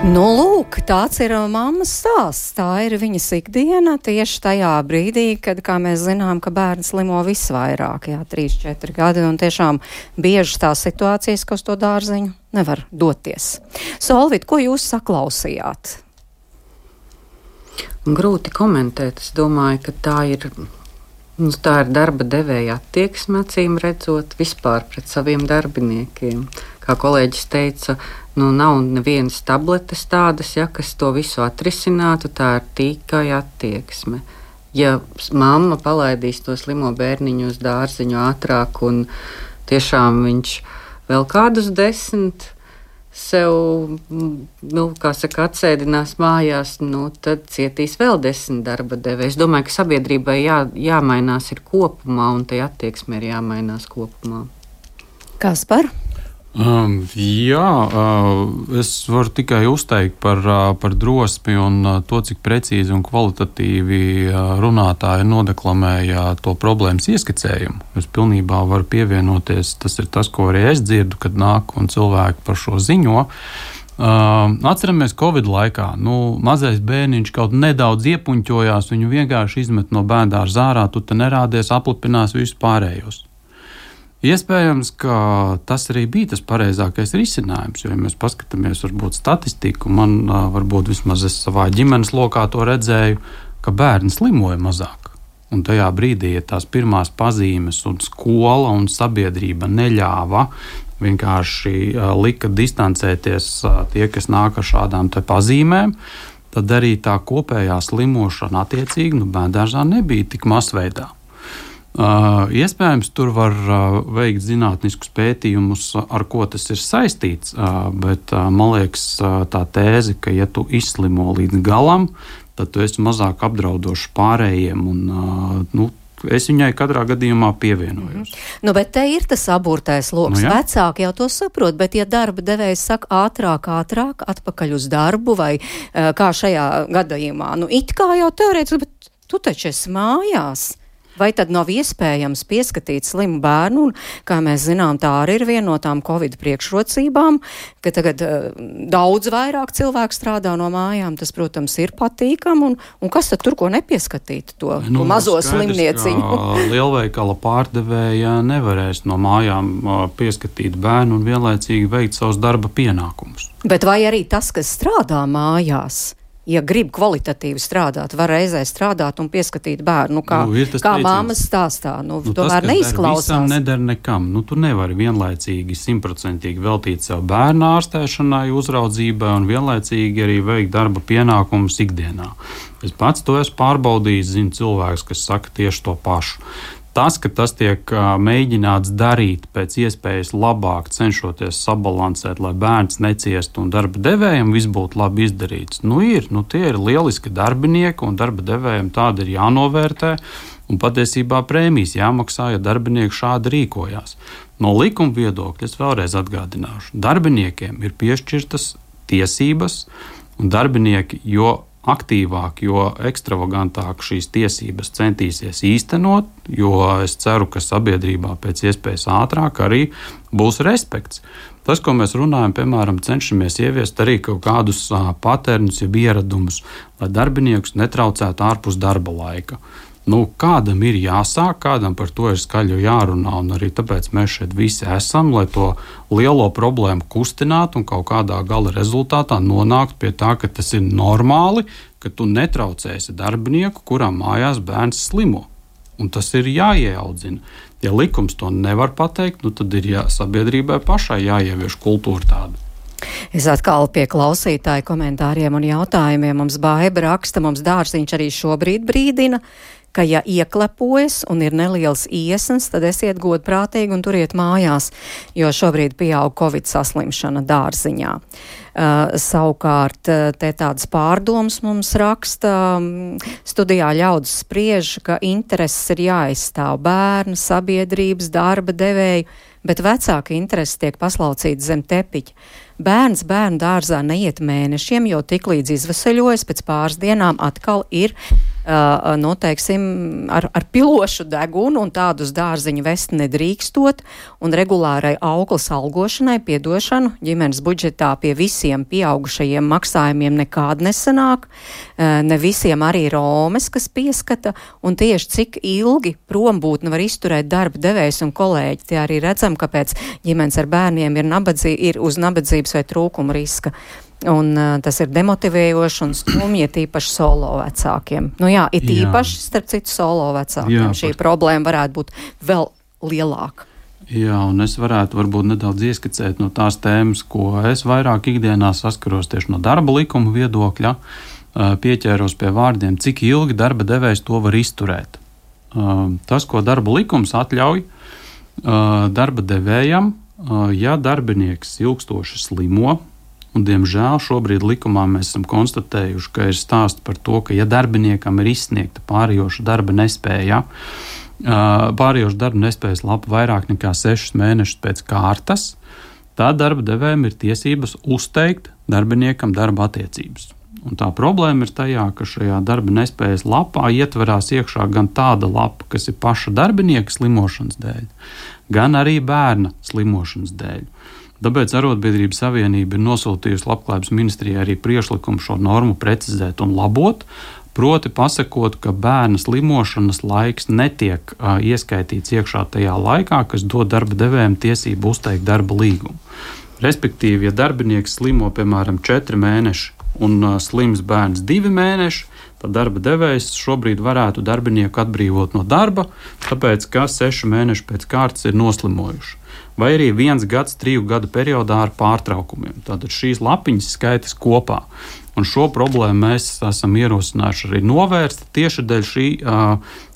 Speaker 3: Nu, lūk, tāds ir mammas stāsts. Tā ir viņas ikdiena tieši tajā brīdī, kad, kā mēs zinām, ka bērns slimo visvairāk, jā, 3-4 gadi, un tiešām bieži tās situācijas, ka uz to dārziņu nevar doties. Solvit, ko jūs saklausījāt?
Speaker 4: Grūti komentēt. Es domāju, ka tā ir Nu, tā ir darba devēja attieksme, acīm redzot, vispār pret saviem darbiniekiem. Kā kolēģis teica, nu, nav nevienas tabletes tādas, ja, kas to visu atrisinātu. Tā ir tikai attieksme. Ja mamma palaidīs to slimo bērniņu uz dārziņu ātrāk, un tiešām viņš vēl kādus desmit sev, nu, kā saka, atsēdinās mājās, nu, tad cietīs vēl desmit darba devēji. Es domāju, ka sabiedrībai jā, jāmainās ir kopumā, un tai attieksme ir jāmainās kopumā.
Speaker 3: Kas par?
Speaker 6: Um, jā, uh, es varu tikai uzteikt par, uh, par drosmi un uh, to, cik precīzi un kvalitatīvi uh, runātāji nodeklamēja to problēmas ieskicējumu. Es pilnībā varu pievienoties. Tas ir tas, ko arī es dzirdu, kad nāk un cilvēki par šo ziņo. Uh, atceramies, Covid laikā nu, mazais bērniņš kaut nedaudz iepuņķojās, viņu vienkārši izmet no bērna zārā, tu te nerādies, aplipinās visus pārējos. Iespējams, ka tas arī bija tas pareizākais risinājums. Jo, ja mēs paskatāmies varbūt statistiku, man varbūt vismaz es savā ģimenes lokā to redzēju, ka bērni slimoja mazāk. Un tajā brīdī, ja tās pirmās pazīmes, un skola un sabiedrība neļāva, vienkārši lika distancēties tie, kas nāk ar šādām pazīmēm, tad arī tā kopējā slimošana attiecīgi nu, bērnā nebija tik masveidā. Uh, iespējams, tur var uh, veikt zinātniskus pētījumus, ar ko tas ir saistīts, uh, bet man liekas, tā tēze, ka ja tu izslimo līdz galam, tad tu esi mazāk apdraudošs pārējiem. Un, nu, es viņai katrā gadījumā pievienojos.
Speaker 3: Nu, bet te ir tas aburtais lokus. Nu. Vecāki jau to saprot, bet ja darba devējs saka ātrāk, ātrāk, atpakaļ uz darbu vai kā šajā gadījumā, nu it kā jau teorētiski, bet tu taču esi mājās. Vai tad nav iespējams pieskatīt slimu bērnu? Un, kā mēs zinām, tā arī ir viena no tām Covid priekšrocībām, ka tagad uh, daudz vairāk cilvēku strādā no mājām. Tas, protams, ir patīkami. Un, un kas tad tur ko nepieskatīt? To, nu, to mazo slimnieciņu.
Speaker 6: Lielveikala pārdevēja nevarēs no mājām uh, pieskatīt bērnu un vienlaicīgi veikt savus darba pienākumus.
Speaker 3: Bet vai arī tas, kas strādā mājās? Ja grib kvalitatīvi strādāt, var reizē strādāt un pieskatīt bērnu. Nu, kā nu, kā māmas stāstā, nu, nu, tomēr neizklausās.
Speaker 6: Tas nedara nekam. Nu, tu nevari vienlaicīgi simtprocentīgi veltīt sev bērnu ārstēšanai, uzraudzībai un vienlaicīgi arī veikt darba pienākumus ikdienā. Es pats to esmu pārbaudījis, zinu cilvēkus, kas saka tieši to pašu. Tas, ka tas tiek mēģināts darīt pēc iespējas labāk, cenšoties sabalansēt, lai bērns neciestu un darba devējiem viss būtu labi izdarīts, nu ir, nu tie ir lieliski darbinieki un darba devējiem tādi ir jānovērtē. Un patiesībā prēmijas jāmaksā, ja darbinieki šādi rīkojās. No likuma viedokļa es vēlreiz atgādināšu, darbiniekiem ir piešķirtas tiesības, un darbinieki, jo aktīvāk, jo ekstravagantāk šīs tiesības centīsies īstenot, jo es ceru, ka sabiedrībā pēc iespējas ātrāk arī būs respekts. Tas, ko mēs runājam, piemēram, cenšamies ieviest arī kaut kādus patērnus, jeb ieradumus, lai darbiniekus netraucētu ārpus darba laika. Nu, kādam ir jāsāk, kādam par to ir skaļi jārunā, un arī tāpēc mēs šeit visi esam, lai to lielo problēmu kustinātu un kaut kādā gala rezultātā nonāktu pie tā, ka tas ir normāli, ka tu netraucēsi darbinieku, kuram mājās bērns slimo. Un tas ir jāieaudzina. Ja likums to nevar pateikt, nu tad ir jā, sabiedrībai pašai jāievieš kultūra tāda.
Speaker 3: Es atkal pie klausītāju komentāriem un jautājumiem. Mums baiba raksta, mums dārziņš arī šobrīd brīdina, ka, ja ieklepojas un ir neliels iesnas, tad esiet godprātīgi un turiet mājās, jo šobrīd pieaug covid saslimšana dārziņā. Uh, savukārt, uh, te tādas pārdomas mums raksta, um, studijā ļaudis spriež, ka intereses ir jāizstāv bērnu, sabiedrības, darba devēju, bet vecāka interesi tiek paslaucīta zem tepiņa. Bērns bērnu dārzā neiet mēnešiem, jo tiklīdz izveseļojas, pēc pāris dienām atkal ir Uh, nu, teiksim, ar, ar pilošu degunu un tādus dārziņu vest nedrīkstot, un regulārai auglas algošanai piedošanu ģimenes budžetā pie visiem pieaugušajiem maksājumiem nekād nesanāk, uh, ne visiem arī Romas, kas pieskata, un tieši cik ilgi prombūtne var izturēt darba devējs un kolēģi. Tie arī redzam, kāpēc ģimenes ar bērniem ir, nabadzī, ir uz nabadzības vai trūkuma riska. Un, uh, tas ir demotivējoši un skumji, tīpaši solo vecākiem. Nu, jā, it īpaši, jā. starp citu, solo vecākiem jā, šī par... problēma varētu būt vēl lielāka.
Speaker 6: Jā, un es varētu varbūt nedaudz ieskicēt no tās tēmas, ko es vairāk ikdienā saskaros tieši no darba likuma viedokļa. Pieķēros pie vārdiem, cik ilgi darba devējs to var izturēt. Tas, ko darba likums atļauj darba devējam, ja darbinieks ilgstoši slimo, un diemžēl šobrīd likumā mēs esam konstatējuši, ka ir stāsts par to, ka ja darbiniekam ir izsniegta pārējoša darba nespēja, pārējoša darba nespējas lapa vairāk nekā sešus mēnešus pēc kārtas, tad darba devējiem ir tiesības uzteikt darbiniekam darba attiecības. Un tā problēma ir tajā, ka šajā darba nespējas lapā ietverās iekšā gan tāda lapa, kas ir paša darbinieka slimošanas dēļ, gan arī bērna slimošanas dēļ. Tāpēc Arotbiedrības Savienība ir nosūtījusi Labklājības ministrijai arī priekšlikumu šo normu precizēt un labot, proti pasakot, ka bērna slimošanas laiks netiek uh, ieskaitīts iekšā tajā laikā, kas dod darba devējiem tiesību uzteikt darba līgumu. Respektīvi, ja darbinieks slimo piemēram 4 mēneši un uh, slims bērns 2 mēneši, tad darba devējs šobrīd varētu darbinieku atbrīvot no darba, tāpēc ka 6 mēneši pēc kārtas ir noslimojuši. Vai arī viens gads, triju gadu periodā ar pārtraukumiem. Tātad šīs lapiņas skaitas kopā. Un šo problēmu mēs esam ierosinājuši arī novērst tieši dēļ šī,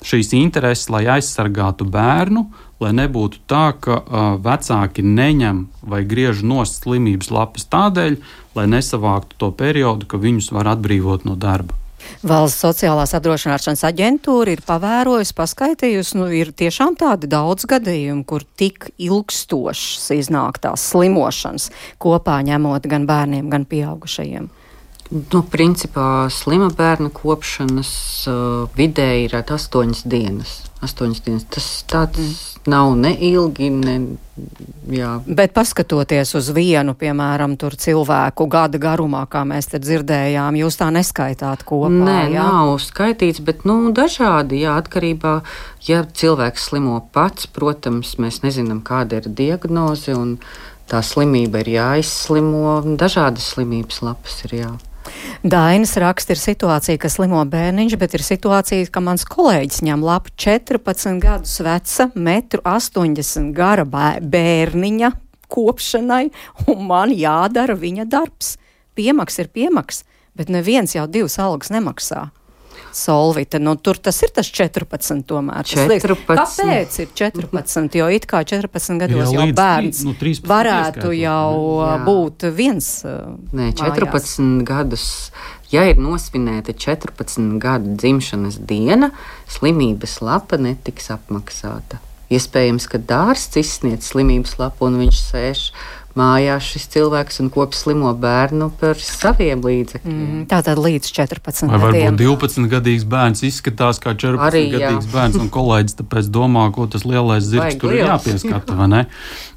Speaker 6: šīs intereses, lai aizsargātu bērnu, lai nebūtu tā, ka vecāki neņem vai griež nost slimības lapas tādēļ, lai nesavāktu to periodu, ka viņus var atbrīvot no darba.
Speaker 3: Valsts sociālās apdrošināšanas aģentūra ir pavērojusi, paskaitījusi, nu ir tiešām tādi daudz gadījumi, kur tik ilgstošas iznāk tās slimošanas kopā ņemot gan bērniem, gan pieaugušajiem.
Speaker 4: Nu, principā slima bērna kopšanas uh, vidēji ir astoņas dienas. Astoņas dienas. Tas tāds mm. nav neilgi. Ne, jā.
Speaker 3: Bet paskatoties uz vienu, piemēram, cilvēku gada garumā, kā mēs te dzirdējām, jūs tā neskaitāt kopā.
Speaker 4: Nē,
Speaker 3: jā?
Speaker 4: nav skaitīts, bet nu, dažādi. Jā, atkarībā, ja cilvēks slimo pats, protams, mēs nezinām, kāda ir diagnoze. Tā slimība ir jāizslimo. Dažādas slimības lapas ir jā.
Speaker 3: Dainas raksta ir situācija, ka slimo bērniņš, bet ir situācija, ka mans kolēģis ņem lapu 14 gadus veca, metru 80 gara bērniņa kopšanai, un man jādara viņa darbs. Piemaks ir piemaks, bet neviens jau divas algas nemaksā. Solvita. Nu, tur tas ir tas 14. Tomēr.
Speaker 4: 14.
Speaker 3: Kāpēc ir 14? Jo it kā 14 gados jau, jau bērns nu, varētu jau jā. būt viens.
Speaker 4: Nē, 14 mājās. gadus. Ja ir nosvinēta 14 gadu dzimšanas diena, slimības lapa netiks apmaksāta. Iespējams, ka dārsts izsniedz slimības lapu un viņš sēž mājās šis cilvēks un kops slimo bērnu par saviem līdzekļiem. Mm,
Speaker 3: tā tad līdz 14
Speaker 6: Vai gadiem. Varbūt 12 gadīgs bērns izskatās kā 14 Arī, gadīgs jā. bērns, un kolēģis tāpēc domā, ko tas lielais zirgs tur ir jāpieskata, vai ne?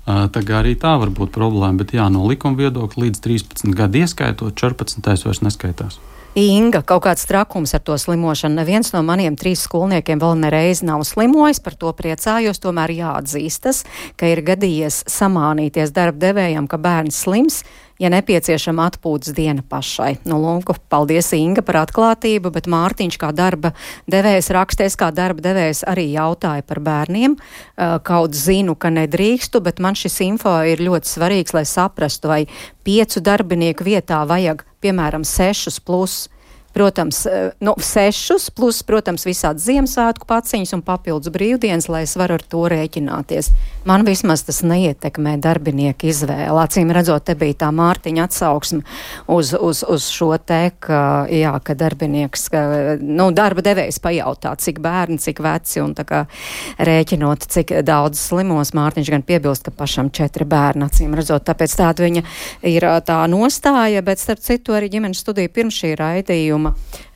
Speaker 6: Tā kā arī tā var būt problēma, bet jā, no likuma viedokļa līdz 13 gadu ieskaitot, 14. vairs neskaitās.
Speaker 3: Inga, kaut kāds trakums ar to slimošanu. Neviens no maniem trīs skolniekiem vēl nereiz nav slimojis, par to priecājos. Tomēr jāatzīstas, ka ir gadījies samānīties darba devējam, ka bērns slims ja nepieciešama atpūtas diena pašai. Nu, lūk, paldies Inga par atklātību, bet Mārtiņš kā darba devējs raksties, kā darba devējs arī jautāja par bērniem. Kaut zinu, ka nedrīkstu, bet man šis info ir ļoti svarīgs, lai saprastu, vai piecu darbinieku vietā vajag, piemēram, sešus plus protams, eh, nu, sešus, plus, protams, visādi Ziemassvētku paciņas un papildus brīvdienas, lai es varu ar to rēķināties. Man vismaz tas neietekmē darbinieku izvēli. Acīm redzot, te bija tā Mārtiņa atsauksme uz, uz, uz šo te, ka, jā, ka darbinieks, ka, nu, darba devējs pajautā, cik bērni, cik veci, un tā kā rēķinot, cik daudz slimos, Mārtiņš gan piebilst, ka pašam četri bērni, acīm redzot, tāpēc tāda viņa ir tā nostāja, bet starp citu arī ģimenes studija pirms šī raidījuma raidījuma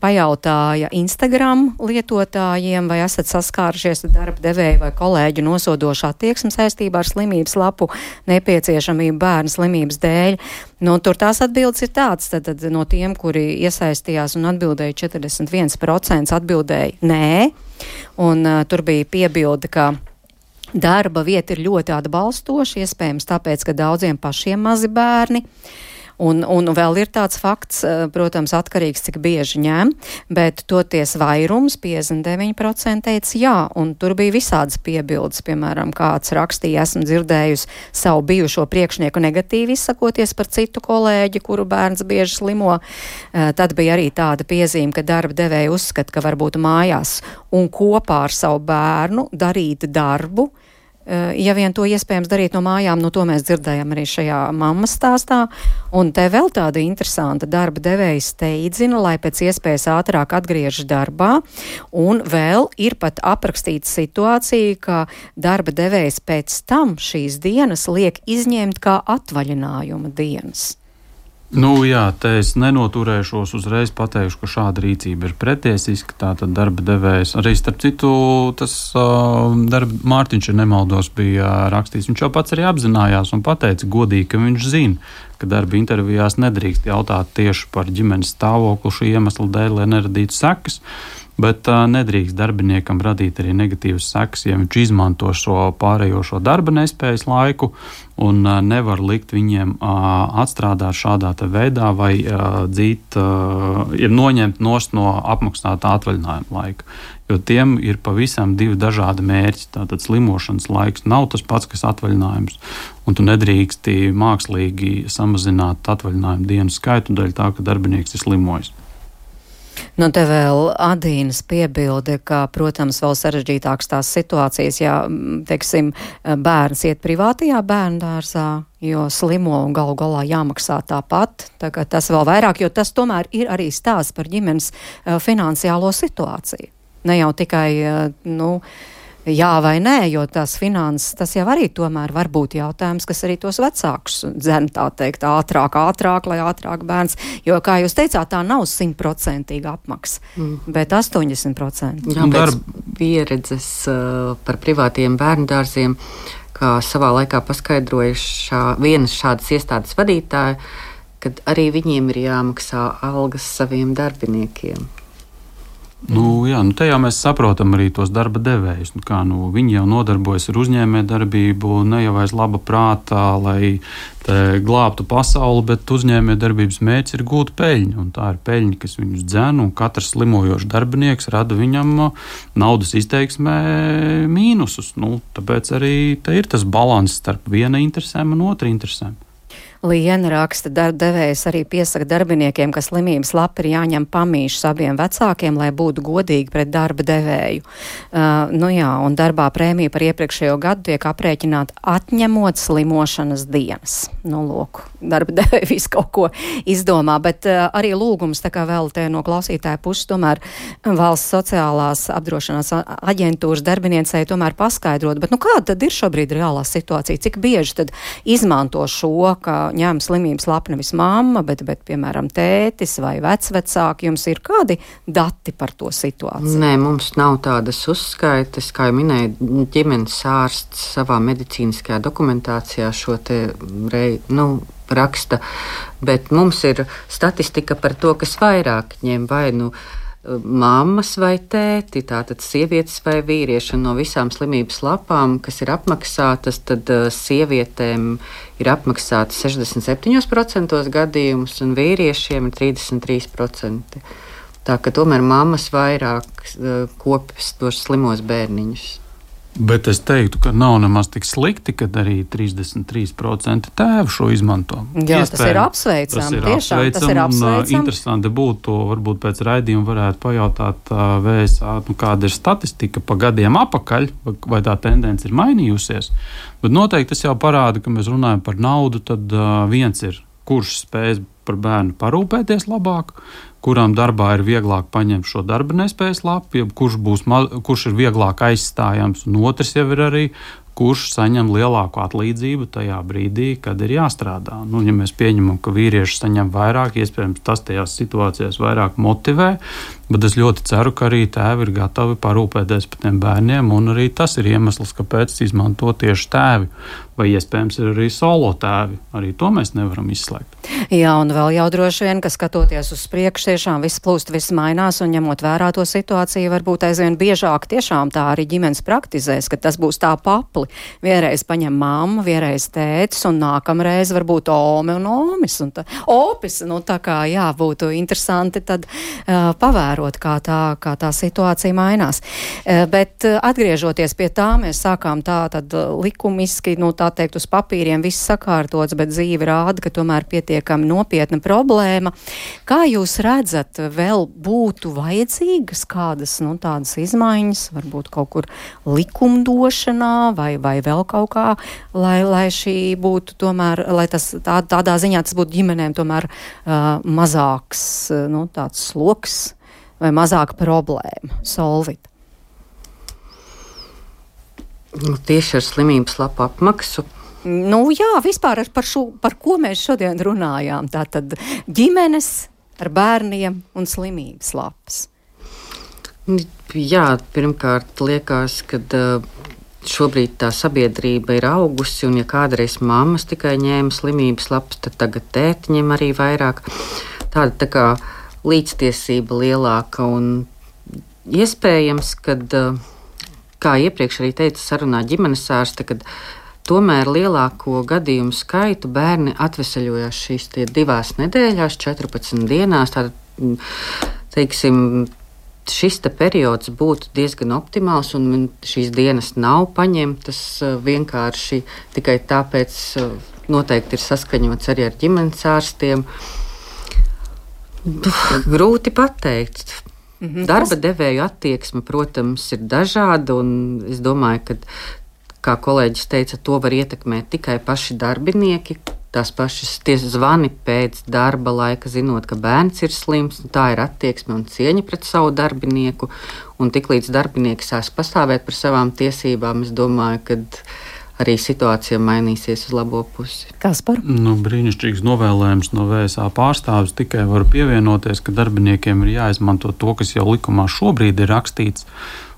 Speaker 3: pajautāja Instagram lietotājiem, vai esat saskārušies ar darba devēju vai kolēģu nosodošā tieksme saistībā ar slimības lapu nepieciešamību bērnu slimības dēļ. Nu, tur tās atbildes ir tāds, tad, tad no tiem, kuri iesaistījās un atbildēja 41% atbildēja nē, un uh, tur bija piebilde, ka darba vieta ir ļoti atbalstoša, iespējams tāpēc, ka daudziem pašiem mazi bērni. Uh, Un, un vēl ir tāds fakts, eh, protams, atkarīgs, cik bieži ņem, bet toties vairums, 59% teica jā, un tur bija visādas piebildes, piemēram, kāds rakstīja, esmu dzirdējusi savu bijušo priekšnieku negatīvi izsakoties par citu kolēģi, kuru bērns bieži slimo. Eh, tad bija arī tāda piezīme, ka darba devēja uzskata, ka varbūt mājās un kopā ar savu bērnu darīt darbu, ja vien to iespējams darīt no mājām, nu to mēs dzirdējam arī šajā mammas stāstā. Un te vēl tāda interesanta darba devēja steidzina, lai pēc iespējas ātrāk atgriežas darbā. Un vēl ir pat aprakstīta situācija, ka darba devējs pēc tam šīs dienas liek izņemt kā atvaļinājuma dienas.
Speaker 6: Nu, jā, te es nenoturēšos uzreiz pateikšu, ka šāda rīcība ir pretiesiska. Tātad darba devējs arī starp citu, tas uh, darba Mārtiņš, ja nemaldos, bija rakstījis. Viņš jau pats arī apzinājās un pateica godīgi, ka viņš zina, ka darba intervijās nedrīkst jautāt tieši par ģimenes stāvokli šī iemesla dēļ, lai neradītu sekas. Bet uh, nedrīkst darbiniekam radīt arī negatīvas sekas, ja viņš izmanto šo pārējošo darba nespējas laiku un uh, nevar likt viņiem uh, atstrādāt šādā veidā vai uh, dzīt, uh, ir noņemt nost no apmaksātā atvaļinājuma laika. Jo tiem ir pavisam divi dažādi mērķi. Tātad slimošanas laiks nav tas pats, kas atvaļinājums. Un tu nedrīksti mākslīgi samazināt atvaļinājumu dienu skaitu dēļ tā, ka darbinieks ir slimojis.
Speaker 3: Nu, te vēl Adīnas piebilde, ka, protams, vēl sarežģītāks tās situācijas, ja, teiksim, bērns iet privātajā bērnu dārzā, jo slimo un galu galā jāmaksā tāpat. Tā tas vēl vairāk, jo tas tomēr ir arī stāsts par ģimenes uh, finansiālo situāciju. Ne jau tikai, uh, nu, uh, jā vai nē, jo tās finanses, tas jau arī tomēr var būt jautājums, kas arī tos vecākus dzen tā teikt ātrāk, ātrāk, lai ātrāk bērns, jo, kā jūs teicāt, tā nav simtprocentīga apmaksa, mm. bet 80%.
Speaker 4: Jā, pēc pieredzes uh, par privātiem bērndārziem, kā savā laikā paskaidroja šā, vienas šādas iestādes vadītāja, kad arī viņiem ir jāmaksā algas saviem darbiniekiem.
Speaker 6: Nu, jā, nu, te jau mēs saprotam arī tos darba devējus. Nu, kā, nu, viņi jau nodarbojas ar uzņēmējdarbību, ne jau aiz laba prātā, lai glābtu pasauli, bet uzņēmējdarbības mērķis ir gūt peļņu. Tā ir peļņa, kas viņus dzēna, un katrs slimojošs darbinieks rada viņam naudas izteiksmē mīnusus. Nu, tāpēc arī ir tas līdzsvars starp viena interesēm un otra interesēm.
Speaker 3: Liena raksta, darbdevējs arī piesaka darbiniekiem, ka slimības lapa ir jāņem pamīšs abiem vecākiem, lai būtu godīgi pret darba devēju. Uh, nu jā, un darbā prēmija par iepriekšējo gadu tiek aprēķināta atņemot slimošanas dienas. Nu, lūk, darba devēja visu kaut ko izdomā, bet uh, arī lūgums tā kā vēl te no klausītāja puses tomēr valsts sociālās apdrošināšanas aģentūras darbiniecei tomēr paskaidrot, bet nu kāda tad ir šobrīd reālā situācija? Cik bieži tad izmanto šo, ka ņem slimības lapu nevis mamma, bet, bet, piemēram, tētis vai vecvecāki. Jums ir kādi dati par to situāciju?
Speaker 4: Nē, mums nav tādas uzskaitas. Kā jau minēju, ģimenes ārsts savā medicīniskajā dokumentācijā šo te rei, nu, raksta, bet mums ir statistika par to, kas vairāk ņem vai nu mammas vai tēti, tātad sievietes vai vīrieši. No visām slimības lapām, kas ir apmaksātas, tad uh, sievietēm ir apmaksātas 67% gadījumus, un vīriešiem ir 33%. Tā ka tomēr mammas vairāk uh, kopjas tos slimos bērniņus.
Speaker 6: Bet es teiktu, ka nav nemaz tik slikti, ka arī 33% tēvu šo izmanto.
Speaker 3: Jā, Iespējams, tas ir apsveicami. Tas ir tiešām, apsveicam, tas ir apsveicami.
Speaker 6: Interesanti būtu, varbūt pēc raidījuma varētu pajautāt uh, VSA, nu, kāda ir statistika pa gadiem apakaļ, vai tā tendence ir mainījusies. Bet noteikti tas jau parāda, ka mēs runājam par naudu, tad uh, viens ir, kurš spēj par bērnu parūpēties labāk, kuram darbā ir vieglāk paņemt šo darba nespējas lapu, kurš, būs, kurš ir vieglāk aizstājams, un otrs jau ir arī, kurš saņem lielāku atlīdzību tajā brīdī, kad ir jāstrādā. Nu, ja mēs pieņemam, ka vīrieši saņem vairāk, iespējams, tas tajās situācijās vairāk motivē, bet es ļoti ceru, ka arī tēvi ir gatavi parūpēties par tiem bērniem, un arī tas ir iemesls, kāpēc izmanto tieši tēvi vai iespējams ir arī solo tēvi. Arī to mēs nevaram izslēgt.
Speaker 3: Jā, un vēl jau droši vien, ka skatoties uz priekšu, tiešām viss plūst, viss mainās, un ņemot vērā to situāciju, varbūt aizvien biežāk tiešām tā arī ģimenes praktizēs, ka tas būs tā papli. Vienreiz paņem mamma, vienreiz tētis, un nākamreiz varbūt ome un omis, un tā, opis, nu tā kā jā, būtu interesanti tad uh, pavērt vērot, kā tā, kā tā situācija mainās. Bet atgriežoties pie tā, mēs sākām tā tad likumiski, nu tā teikt, uz papīriem viss sakārtots, bet dzīve rāda, ka tomēr pietiekami nopietna problēma. Kā jūs redzat, vēl būtu vajadzīgas kādas, nu, tādas izmaiņas, varbūt kaut kur likumdošanā vai, vai vēl kaut kā, lai, lai šī būtu tomēr, lai tas tā, tādā ziņā tas būtu ģimenēm tomēr uh, mazāks, uh, nu, tāds sloks vai mazāka problēma. Solvit.
Speaker 4: Nu, tieši ar slimības lapu apmaksu.
Speaker 3: Nu, jā, vispār par, šo, par ko mēs šodien runājām. Tātad ģimenes ar bērniem un slimības lapas.
Speaker 4: Jā, pirmkārt, liekas, ka šobrīd tā sabiedrība ir augusi, un ja kādreiz mammas tikai ņēma slimības lapas, tad tagad tēti ņem arī vairāk. Tāda tā kā līdztiesība lielāka un iespējams, ka, kā iepriekš arī teica sarunā ģimenes ārste, kad tomēr lielāko gadījumu skaitu bērni atvesaļojās šīs divās nedēļās, 14 dienās. Tātad, teiksim, šis te periods būtu diezgan optimāls, un šīs dienas nav paņemtas eh, vienkārši tikai tāpēc, eh, noteikti ir saskaņots arī ar ģimenes ārstiem. Grūti pateikt. Mm -hmm. Darba devēju attieksme, protams, ir dažāda, un es domāju, ka, kā kolēģis teica, to var ietekmēt tikai paši darbinieki, tās pašas zvani pēc darba laika, zinot, ka bērns ir slims. Tā ir attieksme un cieņa pret savu darbinieku. Un tiklīdz darbinieks sāks pastāvēt par savām tiesībām, es domāju, ka arī situācija mainīsies uz labo pusi.
Speaker 3: Kas par?
Speaker 6: Nu, brīnišķīgs novēlējums no VSA pārstāvis. Tikai varu pievienoties, ka darbiniekiem ir jāizmanto to, kas jau likumā šobrīd ir rakstīts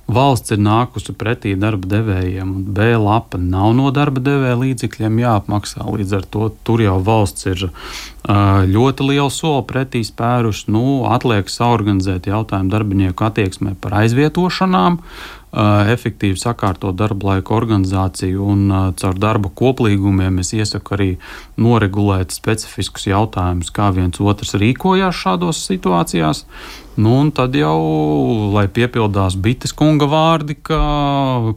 Speaker 6: valsts ir nākusi pretī darba devējiem, un B lapa nav no darba devēja līdzekļiem jāapmaksā. Līdz ar to tur jau valsts ir ļoti lielu soli pretī spēruši. Nu, atliek saorganizēt jautājumu darbinieku attieksmē par aizvietošanām, efektīvi sakārtot darba laika organizāciju un caur darba koplīgumiem es iesaku arī noregulēt specifiskus jautājumus, kā viens otrs rīkojās šādos situācijās. Nu, un tad jau, lai piepildās Bites kunga vārdi, ka,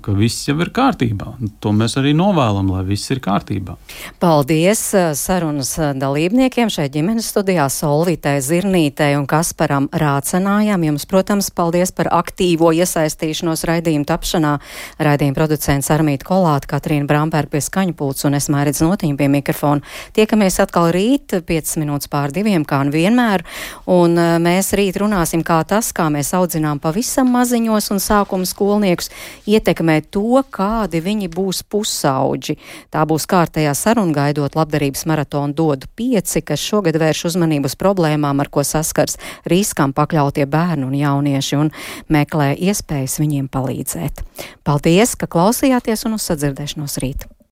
Speaker 6: ka viss jau ir kārtībā. To mēs arī novēlam, lai viss ir kārtībā.
Speaker 3: Paldies sarunas dalībniekiem šeit ģimenes studijā Solvitē Zirnītē un Kasparam Rācenājām. Jums, protams, paldies par aktīvo iesaistīšanos raidījumu tapšanā. Raidījuma producents Armīta Kolāta, Katrīna Bramberga pie skaņu pults un es mērķis notīm pie mikrofona. Tiekamies atkal rīt, 5 minūtes pār diviem, kā nu vienmēr, un mēs rīt runāsim runāsim, kā tas, kā mēs audzinām pavisam maziņos un sākuma skolniekus, ietekmē to, kādi viņi būs pusauģi. Tā būs kārtējā saruna gaidot labdarības maratonu dodu pieci, kas šogad vērš uzmanību uz problēmām, ar ko saskars riskam pakļautie bērni un jaunieši un meklē iespējas viņiem palīdzēt. Paldies, ka klausījāties un uz sadzirdēšanos rīt!